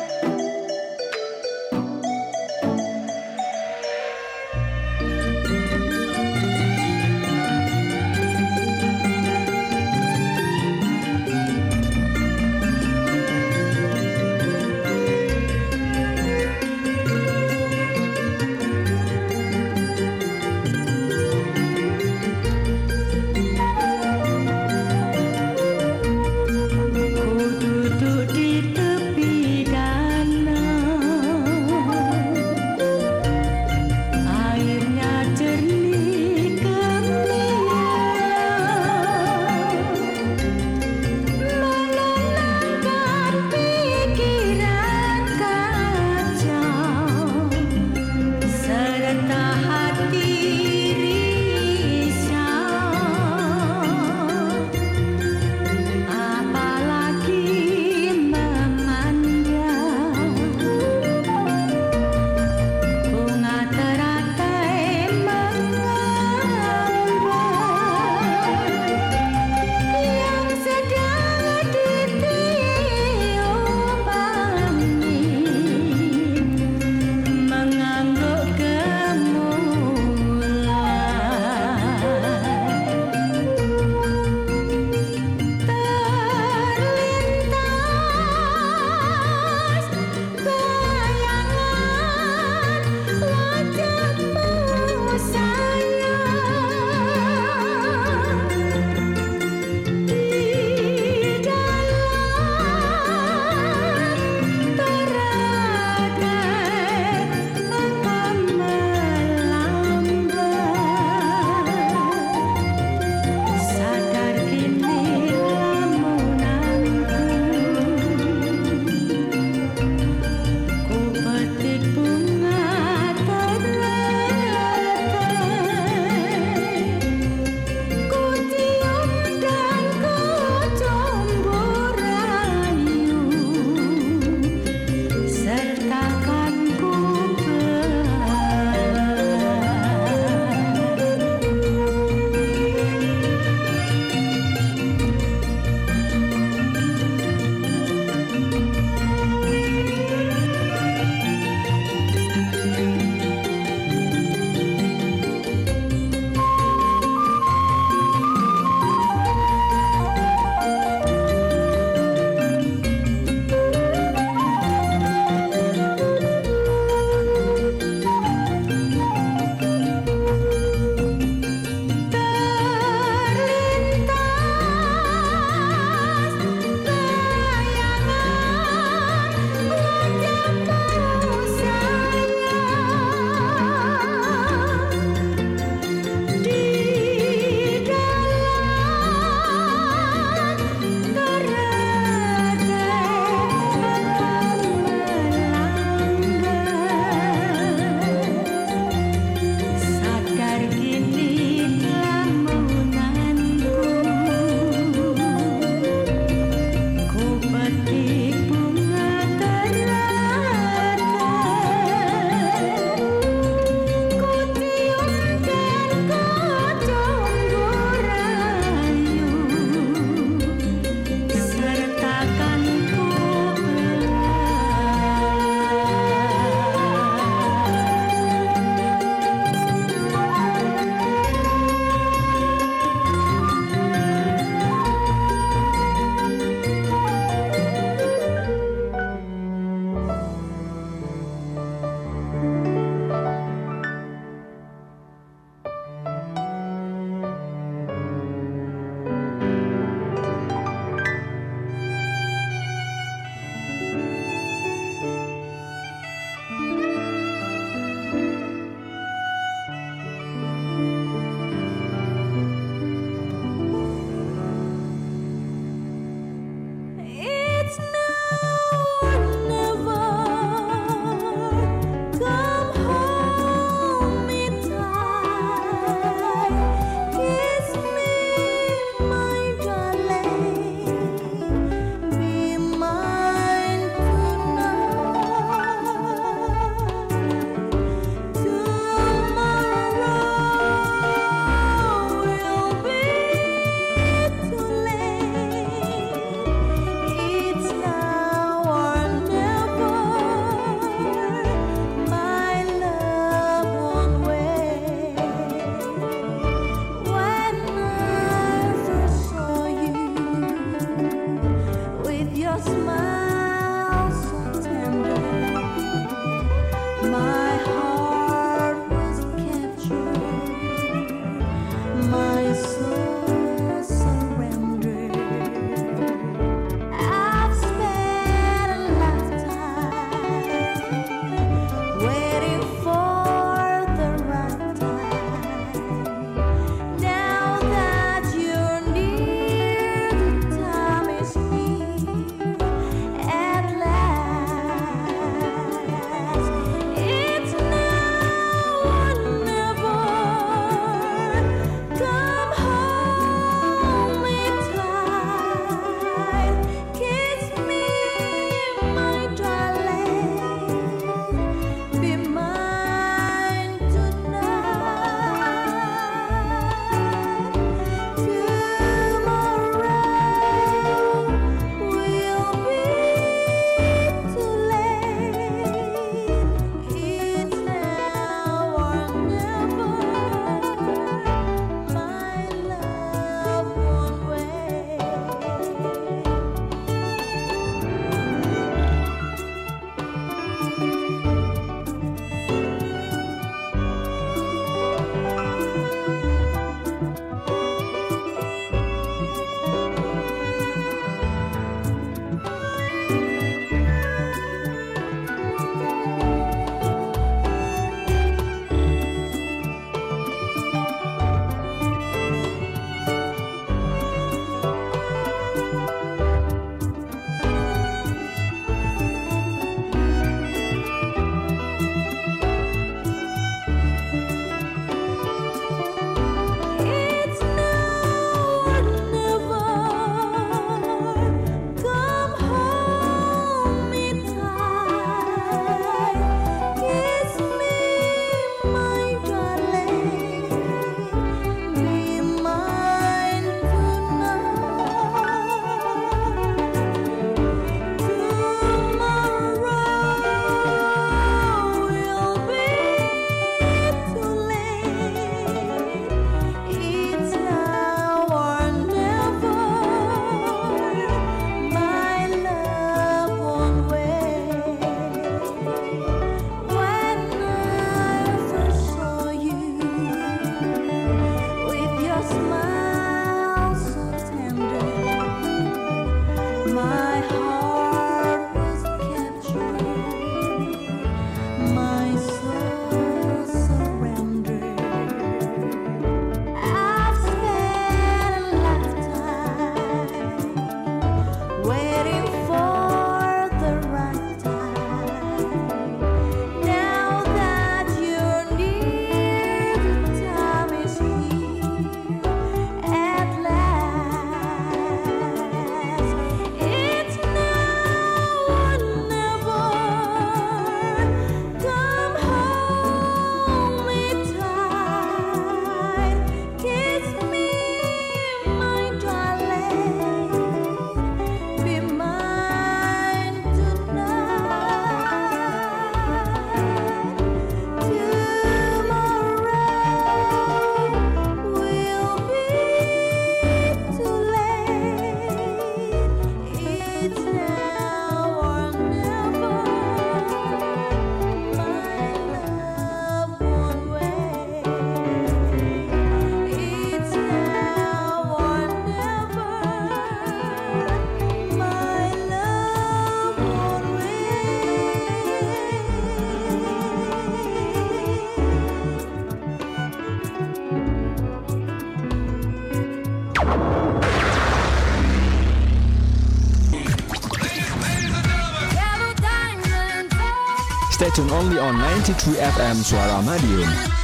Stay only on 93 FM Suara Madiun.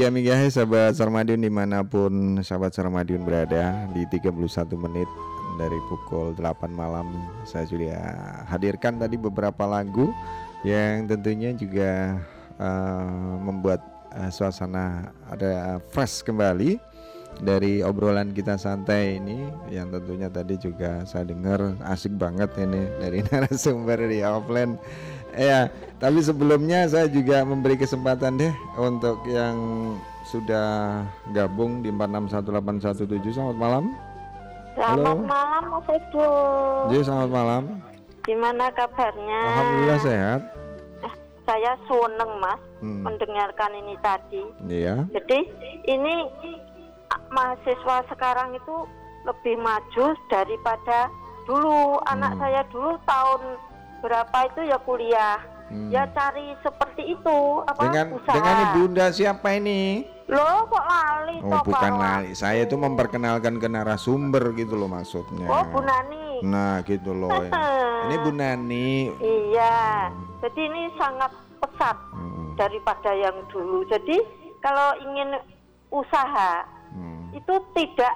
Sembilan puluh tiga MHz sahabat Sarmadiun di mana pun sahabat Sarmadiun berada di 31 menit dari pukul 8 malam saya sudah hadirkan tadi beberapa lagu yang tentunya juga eh, membuat eh, suasana ada fresh kembali dari obrolan kita santai ini. Yang tentunya tadi juga saya dengar asik banget ini dari narasumber di offline ya tapi sebelumnya saya juga memberi kesempatan deh untuk yang sudah gabung di 461817 selamat malam Selamat Halo. malam Mas Edo. Jadi selamat malam Gimana kabarnya? Alhamdulillah sehat Saya seneng Mas Hmm. mendengarkan ini tadi. Iya Jadi ini ah, mahasiswa sekarang itu lebih maju daripada dulu. Anak Hmm. saya dulu tahun berapa itu ya kuliah. Hmm. Ya cari seperti itu apa dengan usaha. dengan ibunda siapa ini Loh kok lali Oh toh, bukan lali saya itu memperkenalkan ke narasumber gitu loh maksudnya Oh Bu Nani. Nah gitu loh ya. Ini Bu Nani Iya, jadi ini sangat pesat Hmm. daripada yang dulu. Jadi kalau ingin usaha Hmm. itu tidak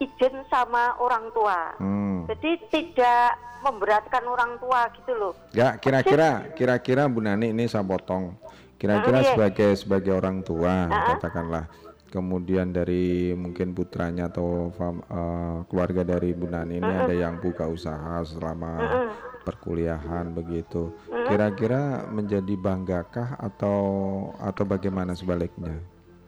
izin sama orang tua. Hmm. Jadi tidak memberatkan orang tua gitu loh. Ya kira-kira kira-kira Bu Nani ini saya potong. Kira-kira iya. sebagai sebagai orang tua Ah. katakanlah. Kemudian dari mungkin putranya atau eh, keluarga dari Bu Nani ini Mm-mm. ada yang buka usaha selama Mm-mm. perkuliahan begitu. Kira-kira menjadi banggakah atau atau bagaimana sebaliknya?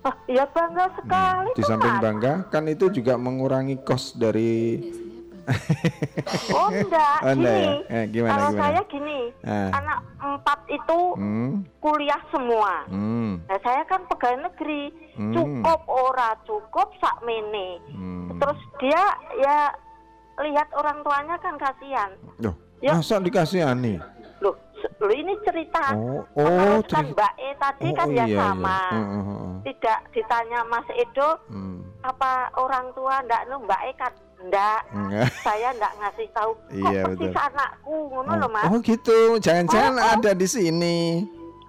Ah, ya bangga sekali Di tuh, samping bangga kan itu juga mengurangi kos dari Oh enggak, Oh, enggak gini. ya? Eh, gimana, kalau gimana? saya gini, Ah. anak empat itu Hmm. kuliah semua. Hmm. Nah, saya kan pegawai negeri, Hmm. cukup ora cukup sak mene. Hmm. Terus dia ya lihat orang tuanya kan kasihan. Loh, Ya. masa dikasihani? Loh, ini cerita. Oh, Kan oh, kan. Mbak E tadi Oh, kan oh, ya iya, iya. sama. Oh, oh, oh. Tidak ditanya Mas Edo Hmm. apa orang tua ndak nu Mbak E kan ndak. Enggak. Saya ndak ngasih tahu. Kok Iya, persis betul. anakku ngono loh Mas. Oh gitu, jangan-jangan Oh, oh. ada di sini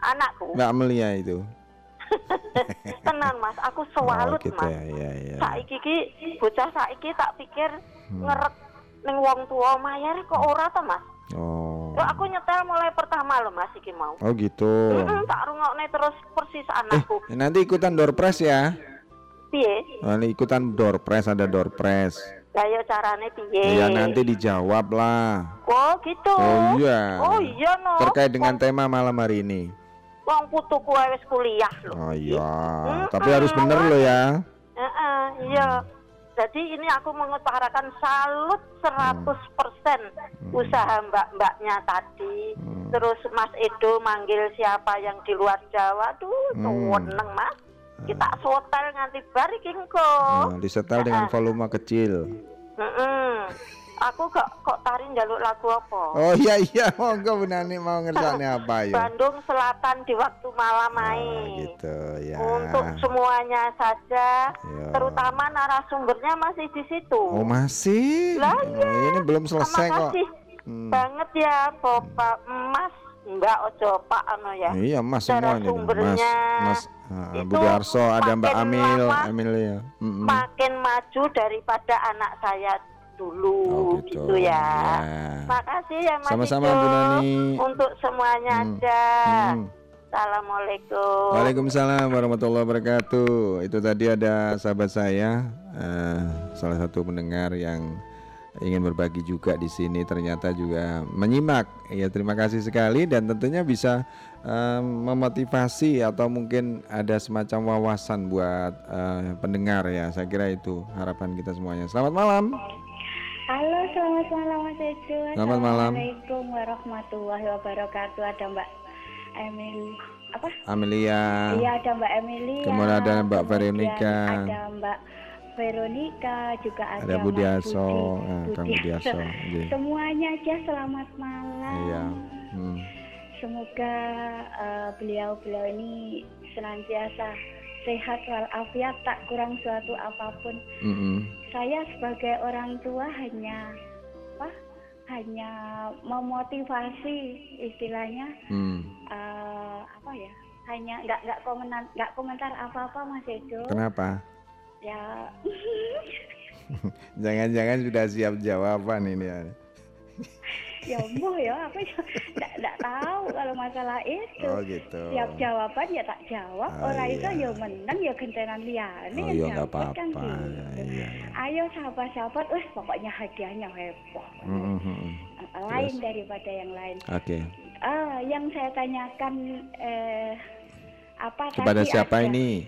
Anakku. Mbak Melia itu. Tenang Mas, aku Oh sewalut gitu Mas. ya, ya, ya. Saiki ki bocah saiki tak pikir Hmm. ngeret ning wong tua mayar kok ora to Mas? Oh. Loh, aku nyetel mulai pertama loh Mas iki mau. Oh gitu. Mm-mm, tak rungokne terus persis anakku. Eh, nanti ikutan door press ya. Piye? Nanti ikutan door press ada door press. Lah ya carane piye? Ya nanti dijawab lah. Oh gitu. Oh iya. Oh iya no. Terkait dengan tema malam hari ini. Wong putuku wis kuliah loh. Oh iya. Tapi harus bener loh ya. Heeh, iya. Jadi ini aku mengutarakan salut 100% usaha mbak-mbaknya tadi. Terus Mas Edo manggil siapa yang di luar Jawa, tuh Hmm. seneng Mas. Kita sotel nganti bari kingko. Nah, disetel dengan volume kecil. Heeh. Aku kok kok tari njaluk lagu apa? Oh iya iya, monggo Bu Nani mau ngersakne apa ya? Bandung Selatan di waktu malam mai. Gitu ya. Untuk semuanya saja, Ya. terutama narasumbernya masih di situ. Oh masih? Lah Oh, ini belum selesai Terima kok. Hmm. banget ya Bapak Mas Mbak Ojo Pak ano ya. Iya Mas semua ini Mas. Mas ah, itu Budi Arso ada Mbak makin Amil, lama Emilia. Mm-mm. makin maju daripada anak saya dulu gitu. gitu, ya. Ya. Makasih ya Mas Sama-sama, Bu Nani. untuk semuanya Hmm. aja. Hmm. Assalamualaikum. Waalaikumsalam warahmatullahi wabarakatuh. Itu tadi ada sahabat saya, eh, salah satu pendengar yang ingin berbagi juga di sini. Ternyata juga menyimak. Ya terima kasih sekali dan tentunya bisa eh, memotivasi atau mungkin ada semacam wawasan buat eh, pendengar ya. Saya kira itu harapan kita semuanya. Selamat malam. Halo, selamat malam Mas Ejo. Selamat malam. Assalamualaikum warahmatullahi wabarakatuh. Ada Mbak Emily apa? Amelia. Iya, ada Mbak Emily. Kemudian ada Mbak Veronica. Ada Mbak Veronica, juga ada, Ada Budi Aso, eh, Kang Budi Aso, iya. Semuanya aja selamat malam. Iya. Hmm. Semoga eh, beliau-beliau ini senantiasa sehat walafiat, tak kurang suatu apa pun. Mm-mm. Saya sebagai orang tua hanya apa? Hanya memotivasi istilahnya Hmm. eh, apa ya? Hanya nggak nggak komentar nggak komentar apa-apa Mas Edo. Kenapa? Ya Jangan-jangan sudah siap jawaban ini ya. ya boh ya apa ya nggak nggak tahu kalau masalah itu. Oh gitu. Siap jawaban ya tak jawab, Oh, orang itu iya. ya menang ya gentenan liane Oh yang iya nggak kan apa-apa. gitu. Ya, iya. Ayo sahabat-sahabat, wes pokoknya hadiahnya heboh. Mm, mm, mm, mm. Lain Terus? daripada yang lain. Oke. Ah, yang saya tanyakan eh, apa Kepada siapa ada- ini?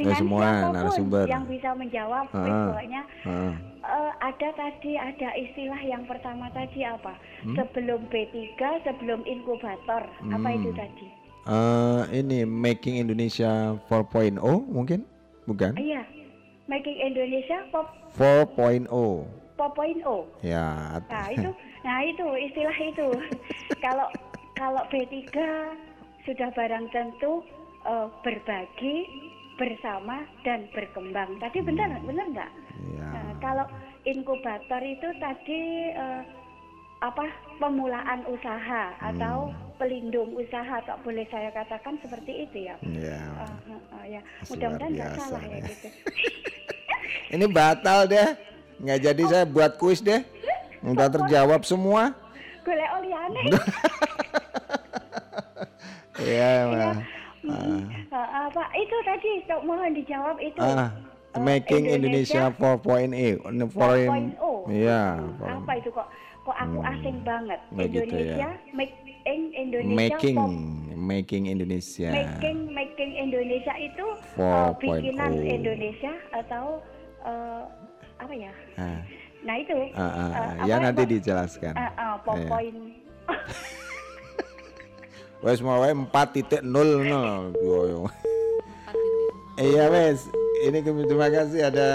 Ya, dengan semua narasumber. yang bisa menjawab, Ah, pokoknya ah. eh, ada tadi ada istilah yang pertama tadi apa? Hmm? Sebelum B3, sebelum inkubator. Apa Hmm. itu tadi? Eh, ini Making Indonesia 4.0 mungkin? Bukan? Iya. Making Indonesia pop 4.0. 4.0. Ya. Nah itu, nah itu istilah itu. kalau kalau B3 sudah barang tentu eh, berbagi, bersama dan berkembang. Tadi benar benar nggak? Nah, kalau inkubator itu tadi eh, apa pemulaan usaha atau pelindung usaha, tak boleh saya katakan seperti itu ya. Ya. Ah, ah, ah, ya. Mudah-mudahan nggak salah ya ya. gitu. Ini batal deh. Nggak jadi saya buat kuis deh. Udah terjawab semua. Golek oliane. Iya, mah. Ah, apa itu tadi mohon dijawab itu. Eh, Making Indonesia 4.0. Ini foreign. 4.0. Iya, Apa itu kok kok aku asing banget. Begitu Indonesia ya. make in Indonesia making pop- making Indonesia. making making Indonesia itu 4.0. bikinan Indonesia atau eh, apa ya? Ah, Nah itu. eh, ah. apa ya nanti dijelaskan. eh, eh, pop Iya. Wes mau wae 4.0 nol. Yo. Iya wes, ini terima kasih ada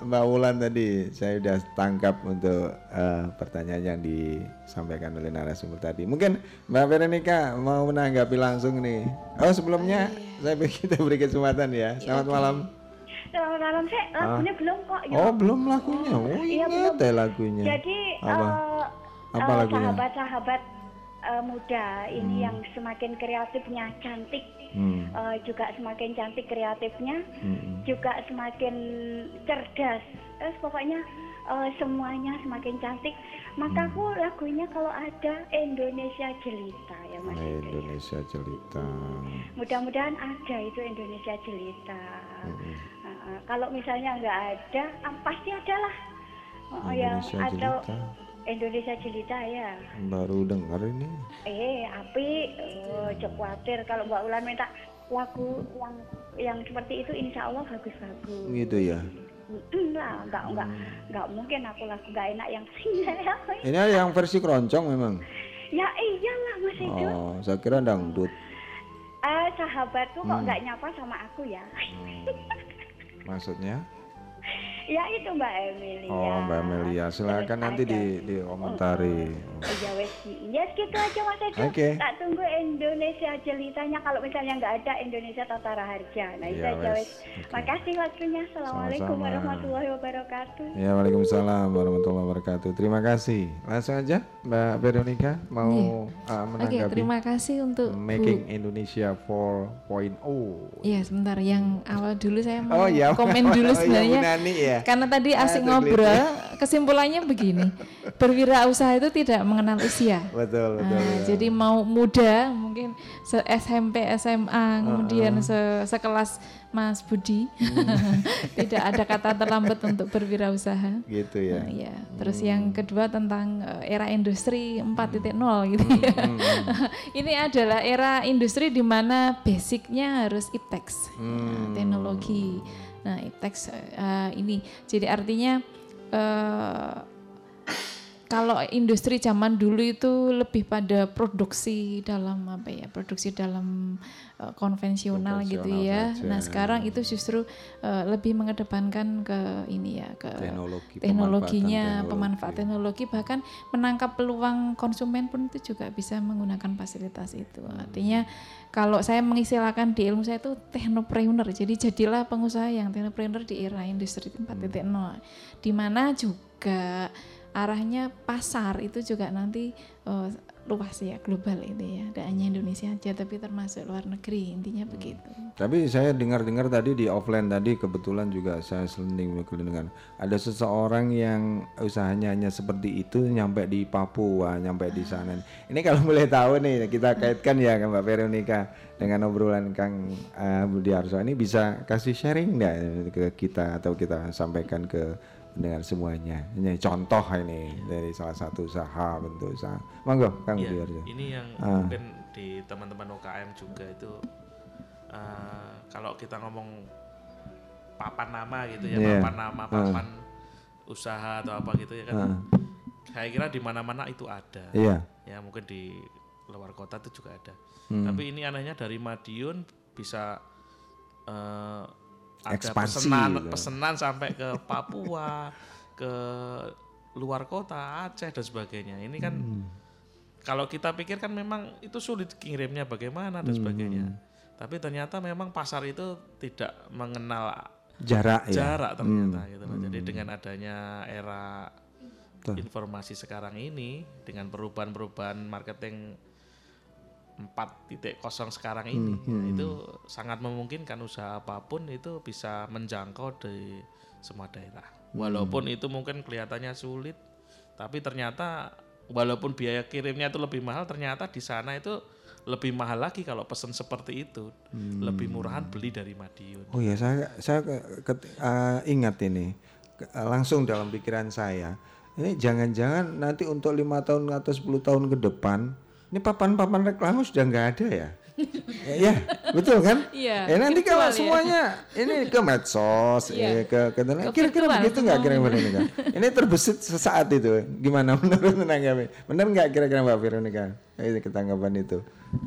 Mbak Wulan tadi. Saya sudah tangkap untuk eh, pertanyaan yang disampaikan oleh narasumber tadi. Mungkin Mbak Veronica mau menanggapi langsung nih. Oh sebelumnya saya pikir kita beri kesempatan ya. Selamat malam. Selamat malam sih, lagunya belum kok. ya. Oh belum lagunya. Oh Iya, ingat belum. lagunya. Jadi apa? eh, Apa eh, lagunya? sahabat-sahabat eh, muda ini yang semakin kreatifnya cantik, Hmm. eh, juga semakin cantik kreatifnya, Hmm. juga semakin cerdas. Eh, pokoknya eh, semuanya semakin cantik. Maka aku lagunya kalau ada Indonesia Jelita ya Mas. Edo. Indonesia Jelita. Mudah-mudahan ada itu Indonesia Jelita. Mm-mm. Uh, uh, kalau misalnya nggak ada, ah, pasti ada lah. Uh, yang atau. Indonesia Jelita ya. Baru dengar ini. Eh, api, oh, cek khawatir kalau Mbak Ulan minta lagu yang yang seperti itu, insya Allah bagus-bagus. Gitu ya. Mm, lah, nggak nggak nggak mungkin aku lagu nggak enak yang Ini yang versi keroncong memang. ya iyalah Mas itu. Oh, saya kira dangdut. Ah, sahabatku kok Hmm. nggak nyapa sama aku ya? Maksudnya? ya itu Mbak Emilia. Oh, Mbak Amelia, silakan nanti di dikomentari. Ya wes, ya gitu aja Mas Edo. Oke. Tak tunggu Indonesia jelitanya kalau misalnya nggak ada Indonesia Tata Harja. Nah itu Ya aja wes. Makasih waktunya. Assalamualaikum Sama-sama. warahmatullahi wabarakatuh. Ya, Waalaikumsalam warahmatullahi wabarakatuh. Terima kasih. Langsung aja Mbak Veronica mau uh, Oke, menanggapi terima kasih untuk Making Bu. Indonesia 4.0. Iya sebentar, yang awal dulu saya mau Oh, iya. komen Oh, dulu iya, sebenarnya. Bu Nani ya. Karena tadi asik Ah, tergelitik. ngobrol, kesimpulannya begini. Berwirausaha itu tidak mengenal usia. Betul, betul. Nah, ya. Jadi mau muda, mungkin se SMP, SMA, kemudian se- sekelas Mas Budi, tidak ada kata terlambat untuk berwirausaha. Gitu ya. Nah, ya. Terus yang kedua tentang eh, era industri 4.0 gitu ya. Ini adalah era industri di mana basicnya harus iptex, Hmm. teknologi. Nah, iptex eh, ini jadi artinya eh, kalau industri zaman dulu itu lebih pada produksi dalam apa ya produksi dalam eh, konvensional gitu Konvensional ya. saja. Nah sekarang itu justru eh, lebih mengedepankan ke ini ya ke Teknologi, teknologinya, pemanfaatan pemanfaat teknologi bahkan menangkap peluang konsumen pun itu juga bisa menggunakan fasilitas itu. Artinya kalau saya mengistilahkan di ilmu saya itu technopreneur. Jadi jadilah pengusaha yang technopreneur di era industri 4.0 di mana juga arahnya pasar itu juga nanti eh, luas ya global itu ya. Tidak hanya Indonesia aja tapi termasuk luar negeri intinya begitu. Tapi saya dengar-dengar tadi di offline tadi kebetulan juga saya selenting dengan ada seseorang yang usahanya hanya seperti itu nyampe di Papua, nyampe di sana. Ini kalau boleh tahu nih kita kaitkan ya ke Mbak Veronica dengan obrolan Kang uh, Budi Arso ini bisa kasih sharing nggak ke kita atau kita sampaikan ke dengan semuanya. Ini contoh ini dari salah satu usaha bentuk usaha. Monggo Kang Iya, Arso. ini yang Ah. mungkin di teman-teman UKM juga itu eh, kalau kita ngomong papan nama gitu ya, Iya. papan nama, Ah. papan usaha atau apa gitu ya kan. Ah. Saya kira di mana-mana itu ada. Iya. Ya mungkin di luar kota itu juga ada. Hmm. Tapi ini anehnya dari Madiun bisa eh, ada Ekspansi pesanan gitu. pesanan sampai ke Papua, ke luar kota, Aceh dan sebagainya. Ini kan Hmm. kalau kita pikir kan memang itu sulit kirimnya bagaimana dan Hmm. sebagainya. Tapi ternyata memang pasar itu tidak mengenal Jarak ya. jarak ternyata Hmm. gitu loh. Jadi dengan adanya era informasi sekarang ini dengan perubahan-perubahan marketing 4.0 sekarang ini Hmm, hmm. itu sangat memungkinkan usaha apa pun itu bisa menjangkau di semua daerah. Walaupun Hmm. itu mungkin kelihatannya sulit, tapi ternyata walaupun biaya kirimnya itu lebih mahal, ternyata di sana itu lebih mahal lagi kalau pesan seperti itu. Hmm. Lebih murahan beli dari Madiun. Oh ya saya saya ke- ke- eh, ingat ini Ke- eh, langsung dalam pikiran saya ini jangan-jangan nanti untuk lima tahun atau 10 tahun ke depan ini papan-papan reklame sudah nggak ada ya? ya, ya, betul kan? Iya, Eh nanti kalau virtual ya. semuanya ini ke medsos, Iya. eh, ke, ke, Ke kira-kira begitu nggak kira-kira ini kan? Ini terbesit sesaat itu, gimana menurut menanggapi? Benar nggak kira-kira Mbak Veronica? Ini ketanggapan itu.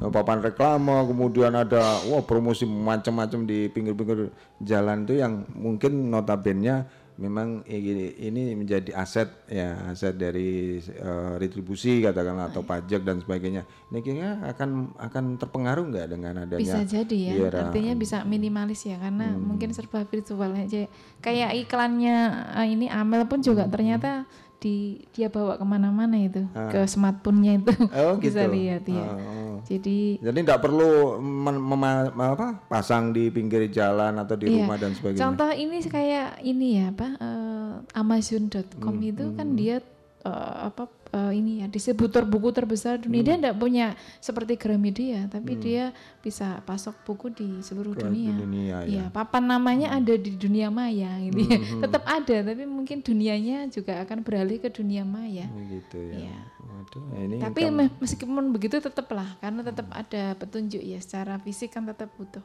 Oh, Papan reklame, kemudian ada wah promosi macam-macam di pinggir-pinggir jalan itu yang mungkin notabene memang ini, ini menjadi aset ya aset dari eh, retribusi katakanlah atau pajak dan sebagainya. Ini kira akan akan terpengaruh nggak dengan adanya bisa jadi ya di era- artinya bisa minimalis ya karena Hmm. mungkin serba virtual aja kayak iklannya eh, ini Amel pun juga ternyata di dia bawa ke mana-mana itu Hmm. Ah. ke smartphone-nya itu Oh, bisa gitu. lihat ya Oh. jadi Jadi tidak perlu men- mema- apa, pasang di pinggir jalan atau di Iya. rumah dan sebagainya. Contoh ini kayak ini ya apa eh, eh, Amazon.com itu kan dia eh, apa eh, ini ya distributor buku terbesar dunia. Dia tidak punya seperti Gramedia, tapi dia bisa pasok buku di seluruh dunia. dunia, ya. Iya, papan namanya ada di dunia maya gitu ya. Hmm. Tetap ada, tapi mungkin dunianya juga akan beralih ke dunia maya. gitu ya. Waduh, ini Tapi me- meskipun begitu tetaplah karena tetap ada petunjuk ya secara fisik kan tetap butuh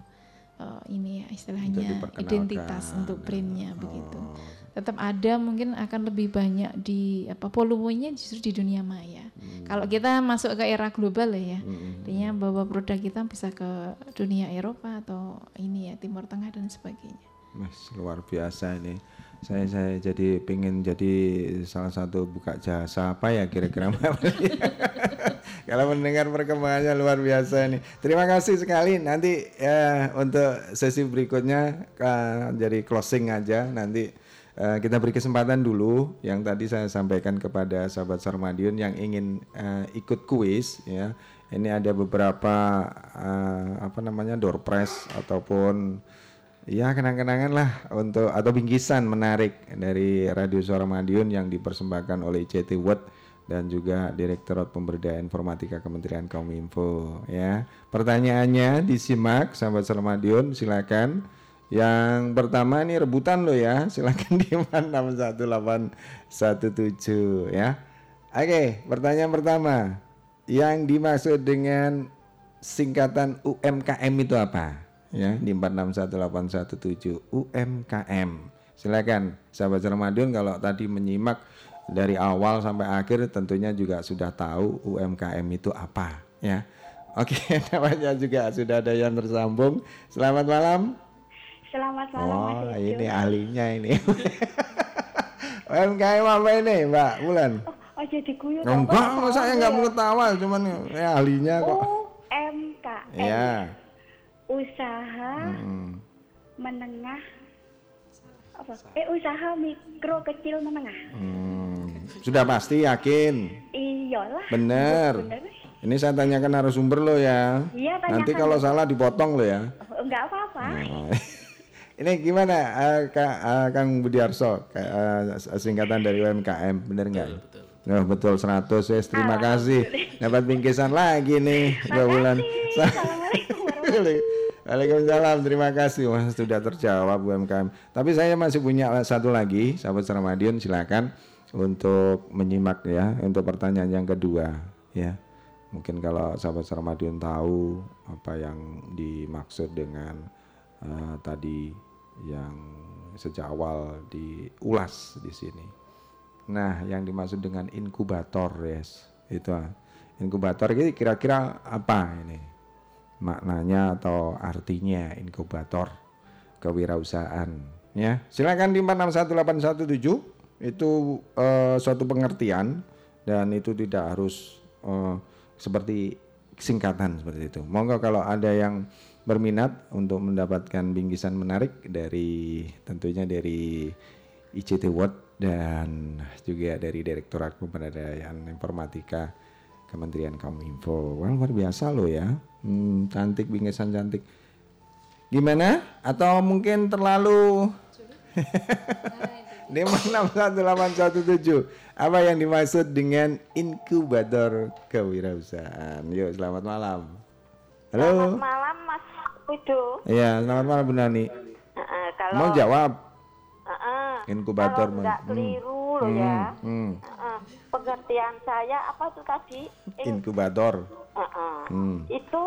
eh, ini ya istilahnya identitas untuk printnya begitu. Tetap ada mungkin akan lebih banyak di apa volumenya justru di dunia maya. Kalau kita masuk ke era global ya, artinya bahwa produk kita bisa ke dunia Eropa atau ini ya Timur Tengah dan sebagainya. Mas luar biasa ini. Saya saya jadi pengen jadi salah satu buka jasa apa ya kira-kira? Kalau mendengar perkembangannya luar biasa ini. Terima kasih sekali. Nanti ya untuk sesi berikutnya ka- jadi closing aja nanti eh, kita beri kesempatan dulu yang tadi saya sampaikan kepada sahabat Sarmadion yang ingin eh, ikut kuis ya. Ini ada beberapa eh, apa namanya door prize ataupun Ya kenang-kenangan lah untuk atau bingkisan menarik dari Radio Suara Madiun yang dipersembahkan oleh ICT World dan juga Direktorat Pemberdayaan Informatika Kementerian Kominfo ya. Pertanyaannya disimak sahabat Suara Madiun silakan. Yang pertama nih rebutan lo ya. Silakan di 61817 ya. Oke, pertanyaan pertama. Yang dimaksud dengan singkatan UMKM itu apa? Ya, di 461817 UMKM. Silakan sahabat Ramadan kalau tadi menyimak dari awal sampai akhir tentunya juga sudah tahu UMKM itu apa, ya. Oke, namanya juga sudah ada yang tersambung. Selamat malam. Selamat malam Mas Oh, Edo. ini ahlinya ini. UMKM apa ini, Mbak Bulan? Oh jadi guyu Oh, enggak, saya enggak mau ketawa, cuman ya ahlinya kok. UMKM Ya. Usaha Hmm. menengah apa? Eh usaha mikro kecil menengah. Hmm, Sudah pasti yakin. Iyalah. Bener. Bener. Ini saya tanyakan narasumber lo ya. Iya, Nanti kalau salah dipotong lo ya. Oh, Enggak apa-apa. Oh. Ini gimana eh, Kak, eh, Kang Budiarso Ka- eh, singkatan dari UMKM bener nggak? Betul, betul. betul 100 yes, terima kasih. Dapat bingkisan lagi nih dua bulan. Waalaikumsalam, terima kasih. Wah, sudah terjawab UMKM. Tapi saya masih punya satu lagi, sahabat Ramadion silakan untuk menyimak ya untuk pertanyaan yang kedua ya. Mungkin kalau sahabat Ramadion tahu apa yang dimaksud dengan eh, tadi yang sejak awal diulas di sini. Nah, yang dimaksud dengan inkubator, yes, itu ah. inkubator ini kira-kira apa ini? Maknanya atau artinya inkubator kewirausahaan, ya. Silakan di 461817 itu eh, suatu pengertian dan itu tidak harus eh, seperti singkatan seperti itu. Monggo kalau ada yang berminat untuk mendapatkan bingkisan menarik dari tentunya dari ICT World dan juga dari Direktorat Pemberdayaan Informatika Kementerian Kominfo. Wah luar biasa loh ya, hmm, cantik bingkisan cantik. Gimana? Atau mungkin terlalu di 61817 apa yang dimaksud dengan inkubator kewirausahaan? Yuk selamat malam. Halo. Selamat malam Mas Wido. Iya, selamat malam Bu Nani. Heeh, kalau Mau jawab? Heeh. Inkubator, Kalau Bang. nggak Hmm. keliru loh Hmm, ya. hmm. Heeh. Pengertian saya apa tuh tadi? In- Inkubator. Heeh. Hmm. Itu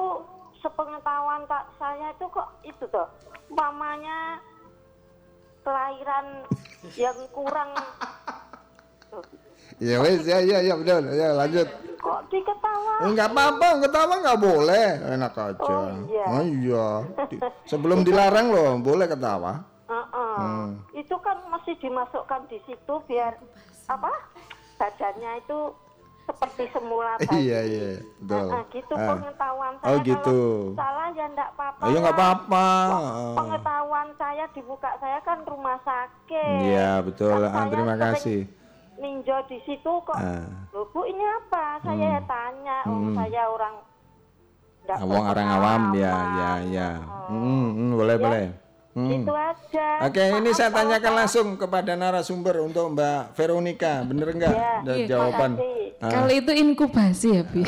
sepengetahuan tak saya itu kok itu tuh umpamanya kelahiran yang kurang Ya wes, ya ya ya betul. Ya lanjut. kok diketawa Enggak apa-apa, ketawa nggak boleh. Enak aja. Oh, iya. Oh, iya. Sebelum dilarang loh, boleh ketawa. Heeh. Hmm. itu kan mesti dimasukkan di situ biar apa badannya itu seperti semula tadi. Iya iya, betul. Heeh, gitu Ah. pengetahuan saya Oh gitu. kalau salah ya enggak apa-apa Ayo nggak lah. apa-apa. pengetahuan saya dibuka saya kan rumah sakit Iya betul. Kan Ah, terima kasih. ninjau di situ kok Ah. loh bu ini apa saya Hmm. tanya oh Hmm. saya orang enggak Awang orang awam ya ya ya. Hmm, hmm, boleh Ya. boleh. Hmm. Gitu aja. Oke, ini Maaf saya tanyakan langsung kepada narasumber untuk Mbak Veronica, bener nggak? Ya, Dan iya, jawaban. Ah. Kalau itu inkubasi ya, Bi.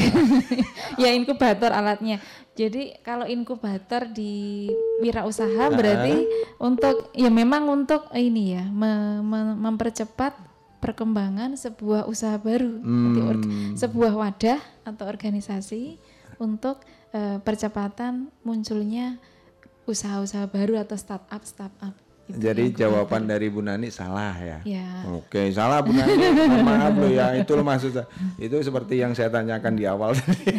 ya inkubator alatnya. Jadi kalau inkubator di wirausaha berarti untuk ya memang untuk ini ya me- me- mempercepat perkembangan sebuah usaha baru, Hmm. sebuah wadah atau organisasi untuk eh, percepatan munculnya usaha-usaha baru atau startup startup. Itu Jadi jawaban dari Bu Nani salah ya. Ya. Oke, salah Bu Nani. Maaf loh ya, itu loh maksud saya. Itu seperti yang saya tanyakan di awal tadi.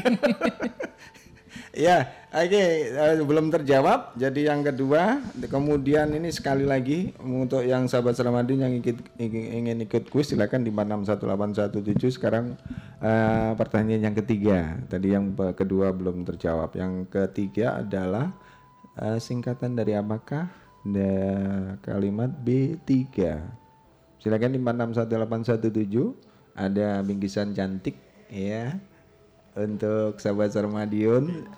ya, oke, eh, belum terjawab. Jadi yang kedua, kemudian ini sekali lagi untuk yang sahabat Selamadin yang ikut, ingin, ingin ikut kuis silakan di 461817 sekarang eh, pertanyaan yang ketiga. Tadi yang kedua belum terjawab. Yang ketiga adalah eh, singkatan dari apakah? Da, kalimat B3. Silakan di 461817 ada bingkisan cantik ya untuk sahabat Sarmadion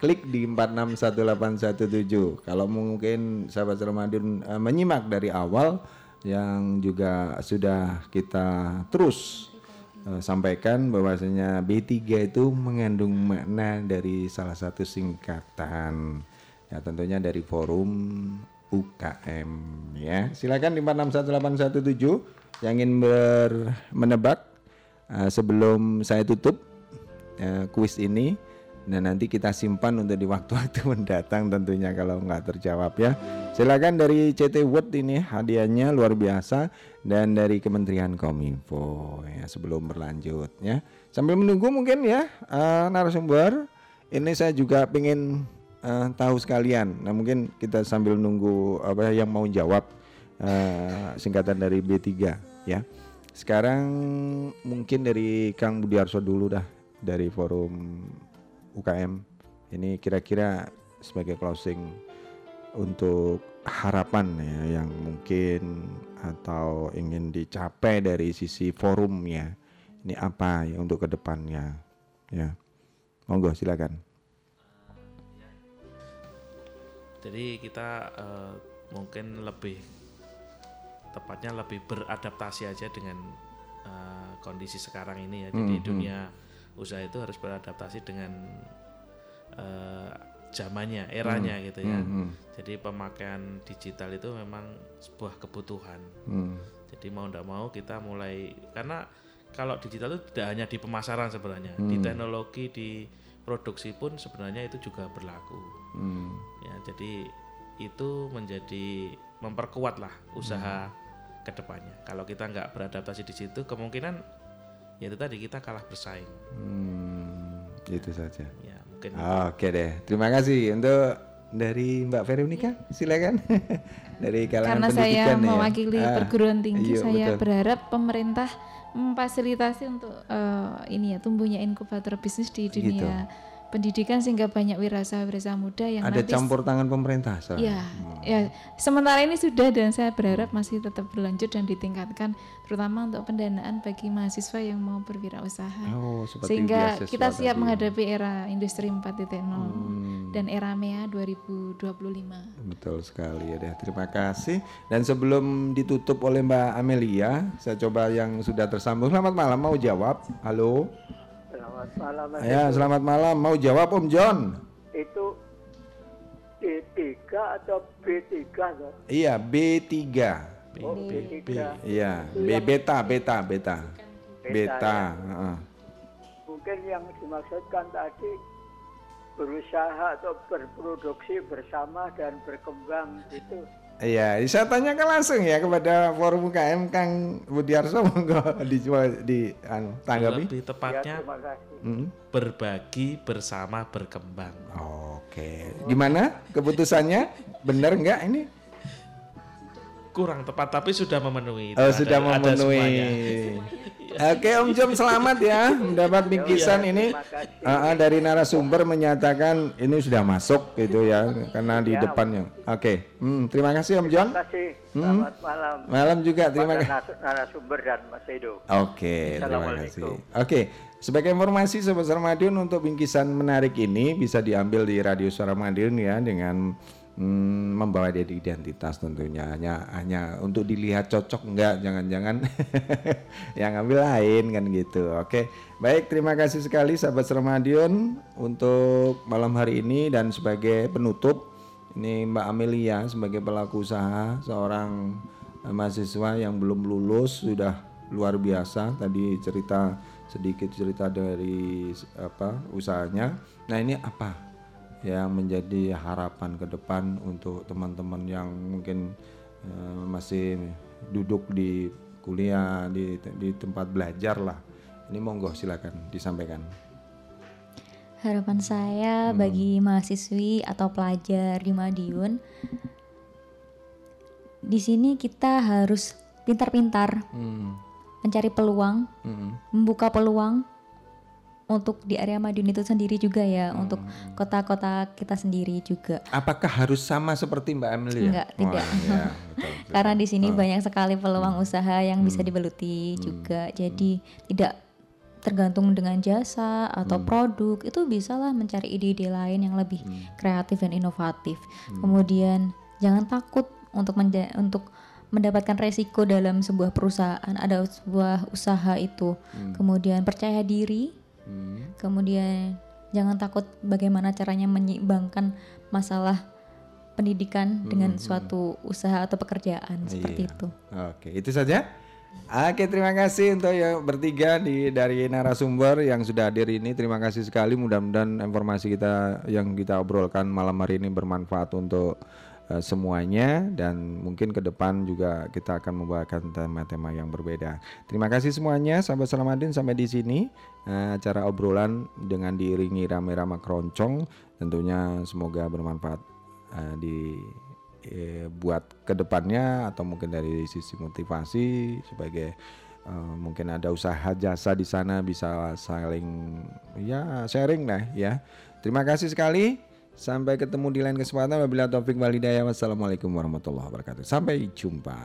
klik di 461817 kalau mungkin sahabat Sarmadion eh, menyimak dari awal yang juga sudah kita terus eh, sampaikan bahwasanya B3 itu mengandung makna dari salah satu singkatan ya tentunya dari forum UKM ya. Silakan di 461817 yang ingin ber- menebak eh, sebelum saya tutup eh, kuis ini. Dan nanti kita simpan untuk di waktu-waktu mendatang tentunya kalau nggak terjawab ya. Silakan dari CT Word ini hadiahnya luar biasa. Dan dari Kementerian Kominfo ya sebelum berlanjut ya. Sambil menunggu mungkin ya eh, narasumber ini saya juga pengen eh, tahu sekalian. Nah mungkin kita sambil nunggu apa yang mau jawab eh, singkatan dari B3 ya. Sekarang mungkin dari Kang Budiarso dulu dah dari forum UKM ini kira-kira sebagai closing untuk harapan ya yang mungkin atau ingin dicapai dari sisi forumnya. Ini apa ya untuk ke depannya ya. Monggo silakan Jadi kita eh, mungkin lebih tepatnya lebih beradaptasi aja dengan eh, kondisi sekarang ini ya. Jadi Hmm, dunia usaha itu harus beradaptasi dengan eh, zamannya, eranya Hmm, gitu ya. hmm, hmm. Jadi pemakaian digital itu memang sebuah kebutuhan. Hmm. Jadi mau tidak mau kita mulai karena kalau digital itu tidak hanya di pemasaran sebenarnya, di Hmm. teknologi, di produksi pun sebenarnya itu juga berlaku. Hmm. Ya, jadi itu menjadi memperkuat lah usaha Hmm. ke depannya. Kalau kita nggak beradaptasi di situ, kemungkinan ya itu tadi kita kalah bersaing. Hmm, itu saja. Ya, mungkin Oke deh, terima kasih untuk dari Mbak Veronica, silakan. dari kalangan Karena saya pendidikan ya. mewakili Ah, perguruan tinggi, iya, saya betul. berharap pemerintah memfasilitasi untuk eh, ini ya tumbuhnya inkubator bisnis di Gitu. Pendidikan sehingga banyak wirausaha-wirausaha muda yang ada nanti campur tangan pemerintah. soalnya. Ya, ya. Sementara ini sudah dan saya berharap masih tetap berlanjut dan ditingkatkan, terutama untuk pendanaan bagi mahasiswa yang mau berwirausaha. Oh, Sehingga kita siap tadi. menghadapi era industri 4.0 Hmm. dan era MEA 2025. Betul sekali ya deh. Terima kasih. Dan sebelum ditutup oleh Mbak Amelia, saya coba yang sudah tersambung. Selamat malam, mau jawab? Halo. Selamat Ya, selamat malam. Mau jawab Om John? Itu D3 atau B3 toh? Iya, B3. Oh, B3. Iya, B beta, beta, beta. Beta, heeh. Mungkin yang dimaksudkan tadi berusaha atau berproduksi bersama dan berkembang itu. Iya, saya tanyakan langsung ya kepada forum UKM Kang Budiarso monggo di di anu, tanggapi. lebih tepatnya Ya. Hmm. berbagi bersama berkembang. Oke, gimana keputusannya? Benar nggak ini? Kurang tepat tapi sudah memenuhi. Oh, sudah ada- ada memenuhi. semuanya. Oke Om Jom selamat ya mendapat bingkisan ini ah, dari narasumber menyatakan ini sudah masuk gitu ya karena di Ya. depannya. Oke, hmm, terima kasih Om John. Terima kasih. Hmm. Selamat malam. Malam juga terima kasih. narasumber dan Mas Edo. Oke, terima Assalamualaikum. kasih. Oke, sebagai informasi Sobat Suara Madiun untuk bingkisan menarik ini bisa diambil di Radio Suara Madiun ya dengan mm, membawa dia di identitas tentunya. Hanya hanya untuk dilihat cocok enggak jangan-jangan yang ambil lain kan gitu. Oke baik terima kasih sekali sahabat Sermadion untuk malam hari ini. Dan sebagai penutup ini Mbak Amelia sebagai pelaku usaha seorang eh, mahasiswa yang belum lulus sudah luar biasa. Tadi cerita sedikit cerita dari apa usahanya. Nah ini apa yang menjadi harapan ke depan untuk teman-teman yang mungkin eh, masih duduk di kuliah di di tempat belajar lah. Ini monggo silakan disampaikan. Harapan saya Hmm. bagi mahasiswi atau pelajar di Madiun, di sini kita harus pintar-pintar Hmm. mencari peluang, Hmm. membuka peluang untuk di area Madiun itu sendiri juga ya, Hmm. untuk kota-kota kita sendiri juga. Apakah harus sama seperti Mbak Amelia? Enggak, tidak. Oh, iya, betul, betul. Karena di sini Oh. banyak sekali peluang usaha yang bisa Hmm. digeluti juga. Jadi tidak tergantung dengan jasa atau Hmm. produk, itu bisalah mencari ide-ide lain yang lebih kreatif dan inovatif. Hmm. Kemudian jangan takut untuk menja- untuk mendapatkan resiko dalam sebuah perusahaan, ada sebuah usaha itu. Hmm. Kemudian percaya diri. Hmm. Kemudian jangan takut bagaimana caranya menyeimbangkan masalah pendidikan dengan Hmm, hmm. suatu usaha atau pekerjaan seperti Iya. itu. Oke, itu saja. Oke, terima kasih untuk yang bertiga di dari narasumber yang sudah hadir ini. Terima kasih sekali. Mudah-mudahan informasi kita yang kita obrolkan malam hari ini bermanfaat untuk eh, semuanya dan mungkin ke depan juga kita akan membawakan tema-tema yang berbeda. Terima kasih semuanya, sahabat Salamadin sampai di sini eh, acara obrolan dengan diiringi rame-rame keroncong. Tentunya semoga bermanfaat eh, di eh, buat ke depannya atau mungkin dari sisi motivasi sebagai eh, mungkin ada usaha jasa di sana bisa saling ya sharing lah ya. Terima kasih sekali. Sampai ketemu di lain kesempatan. Wabillahi taufik hidayah. Wassalamualaikum warahmatullahi wabarakatuh. Sampai jumpa.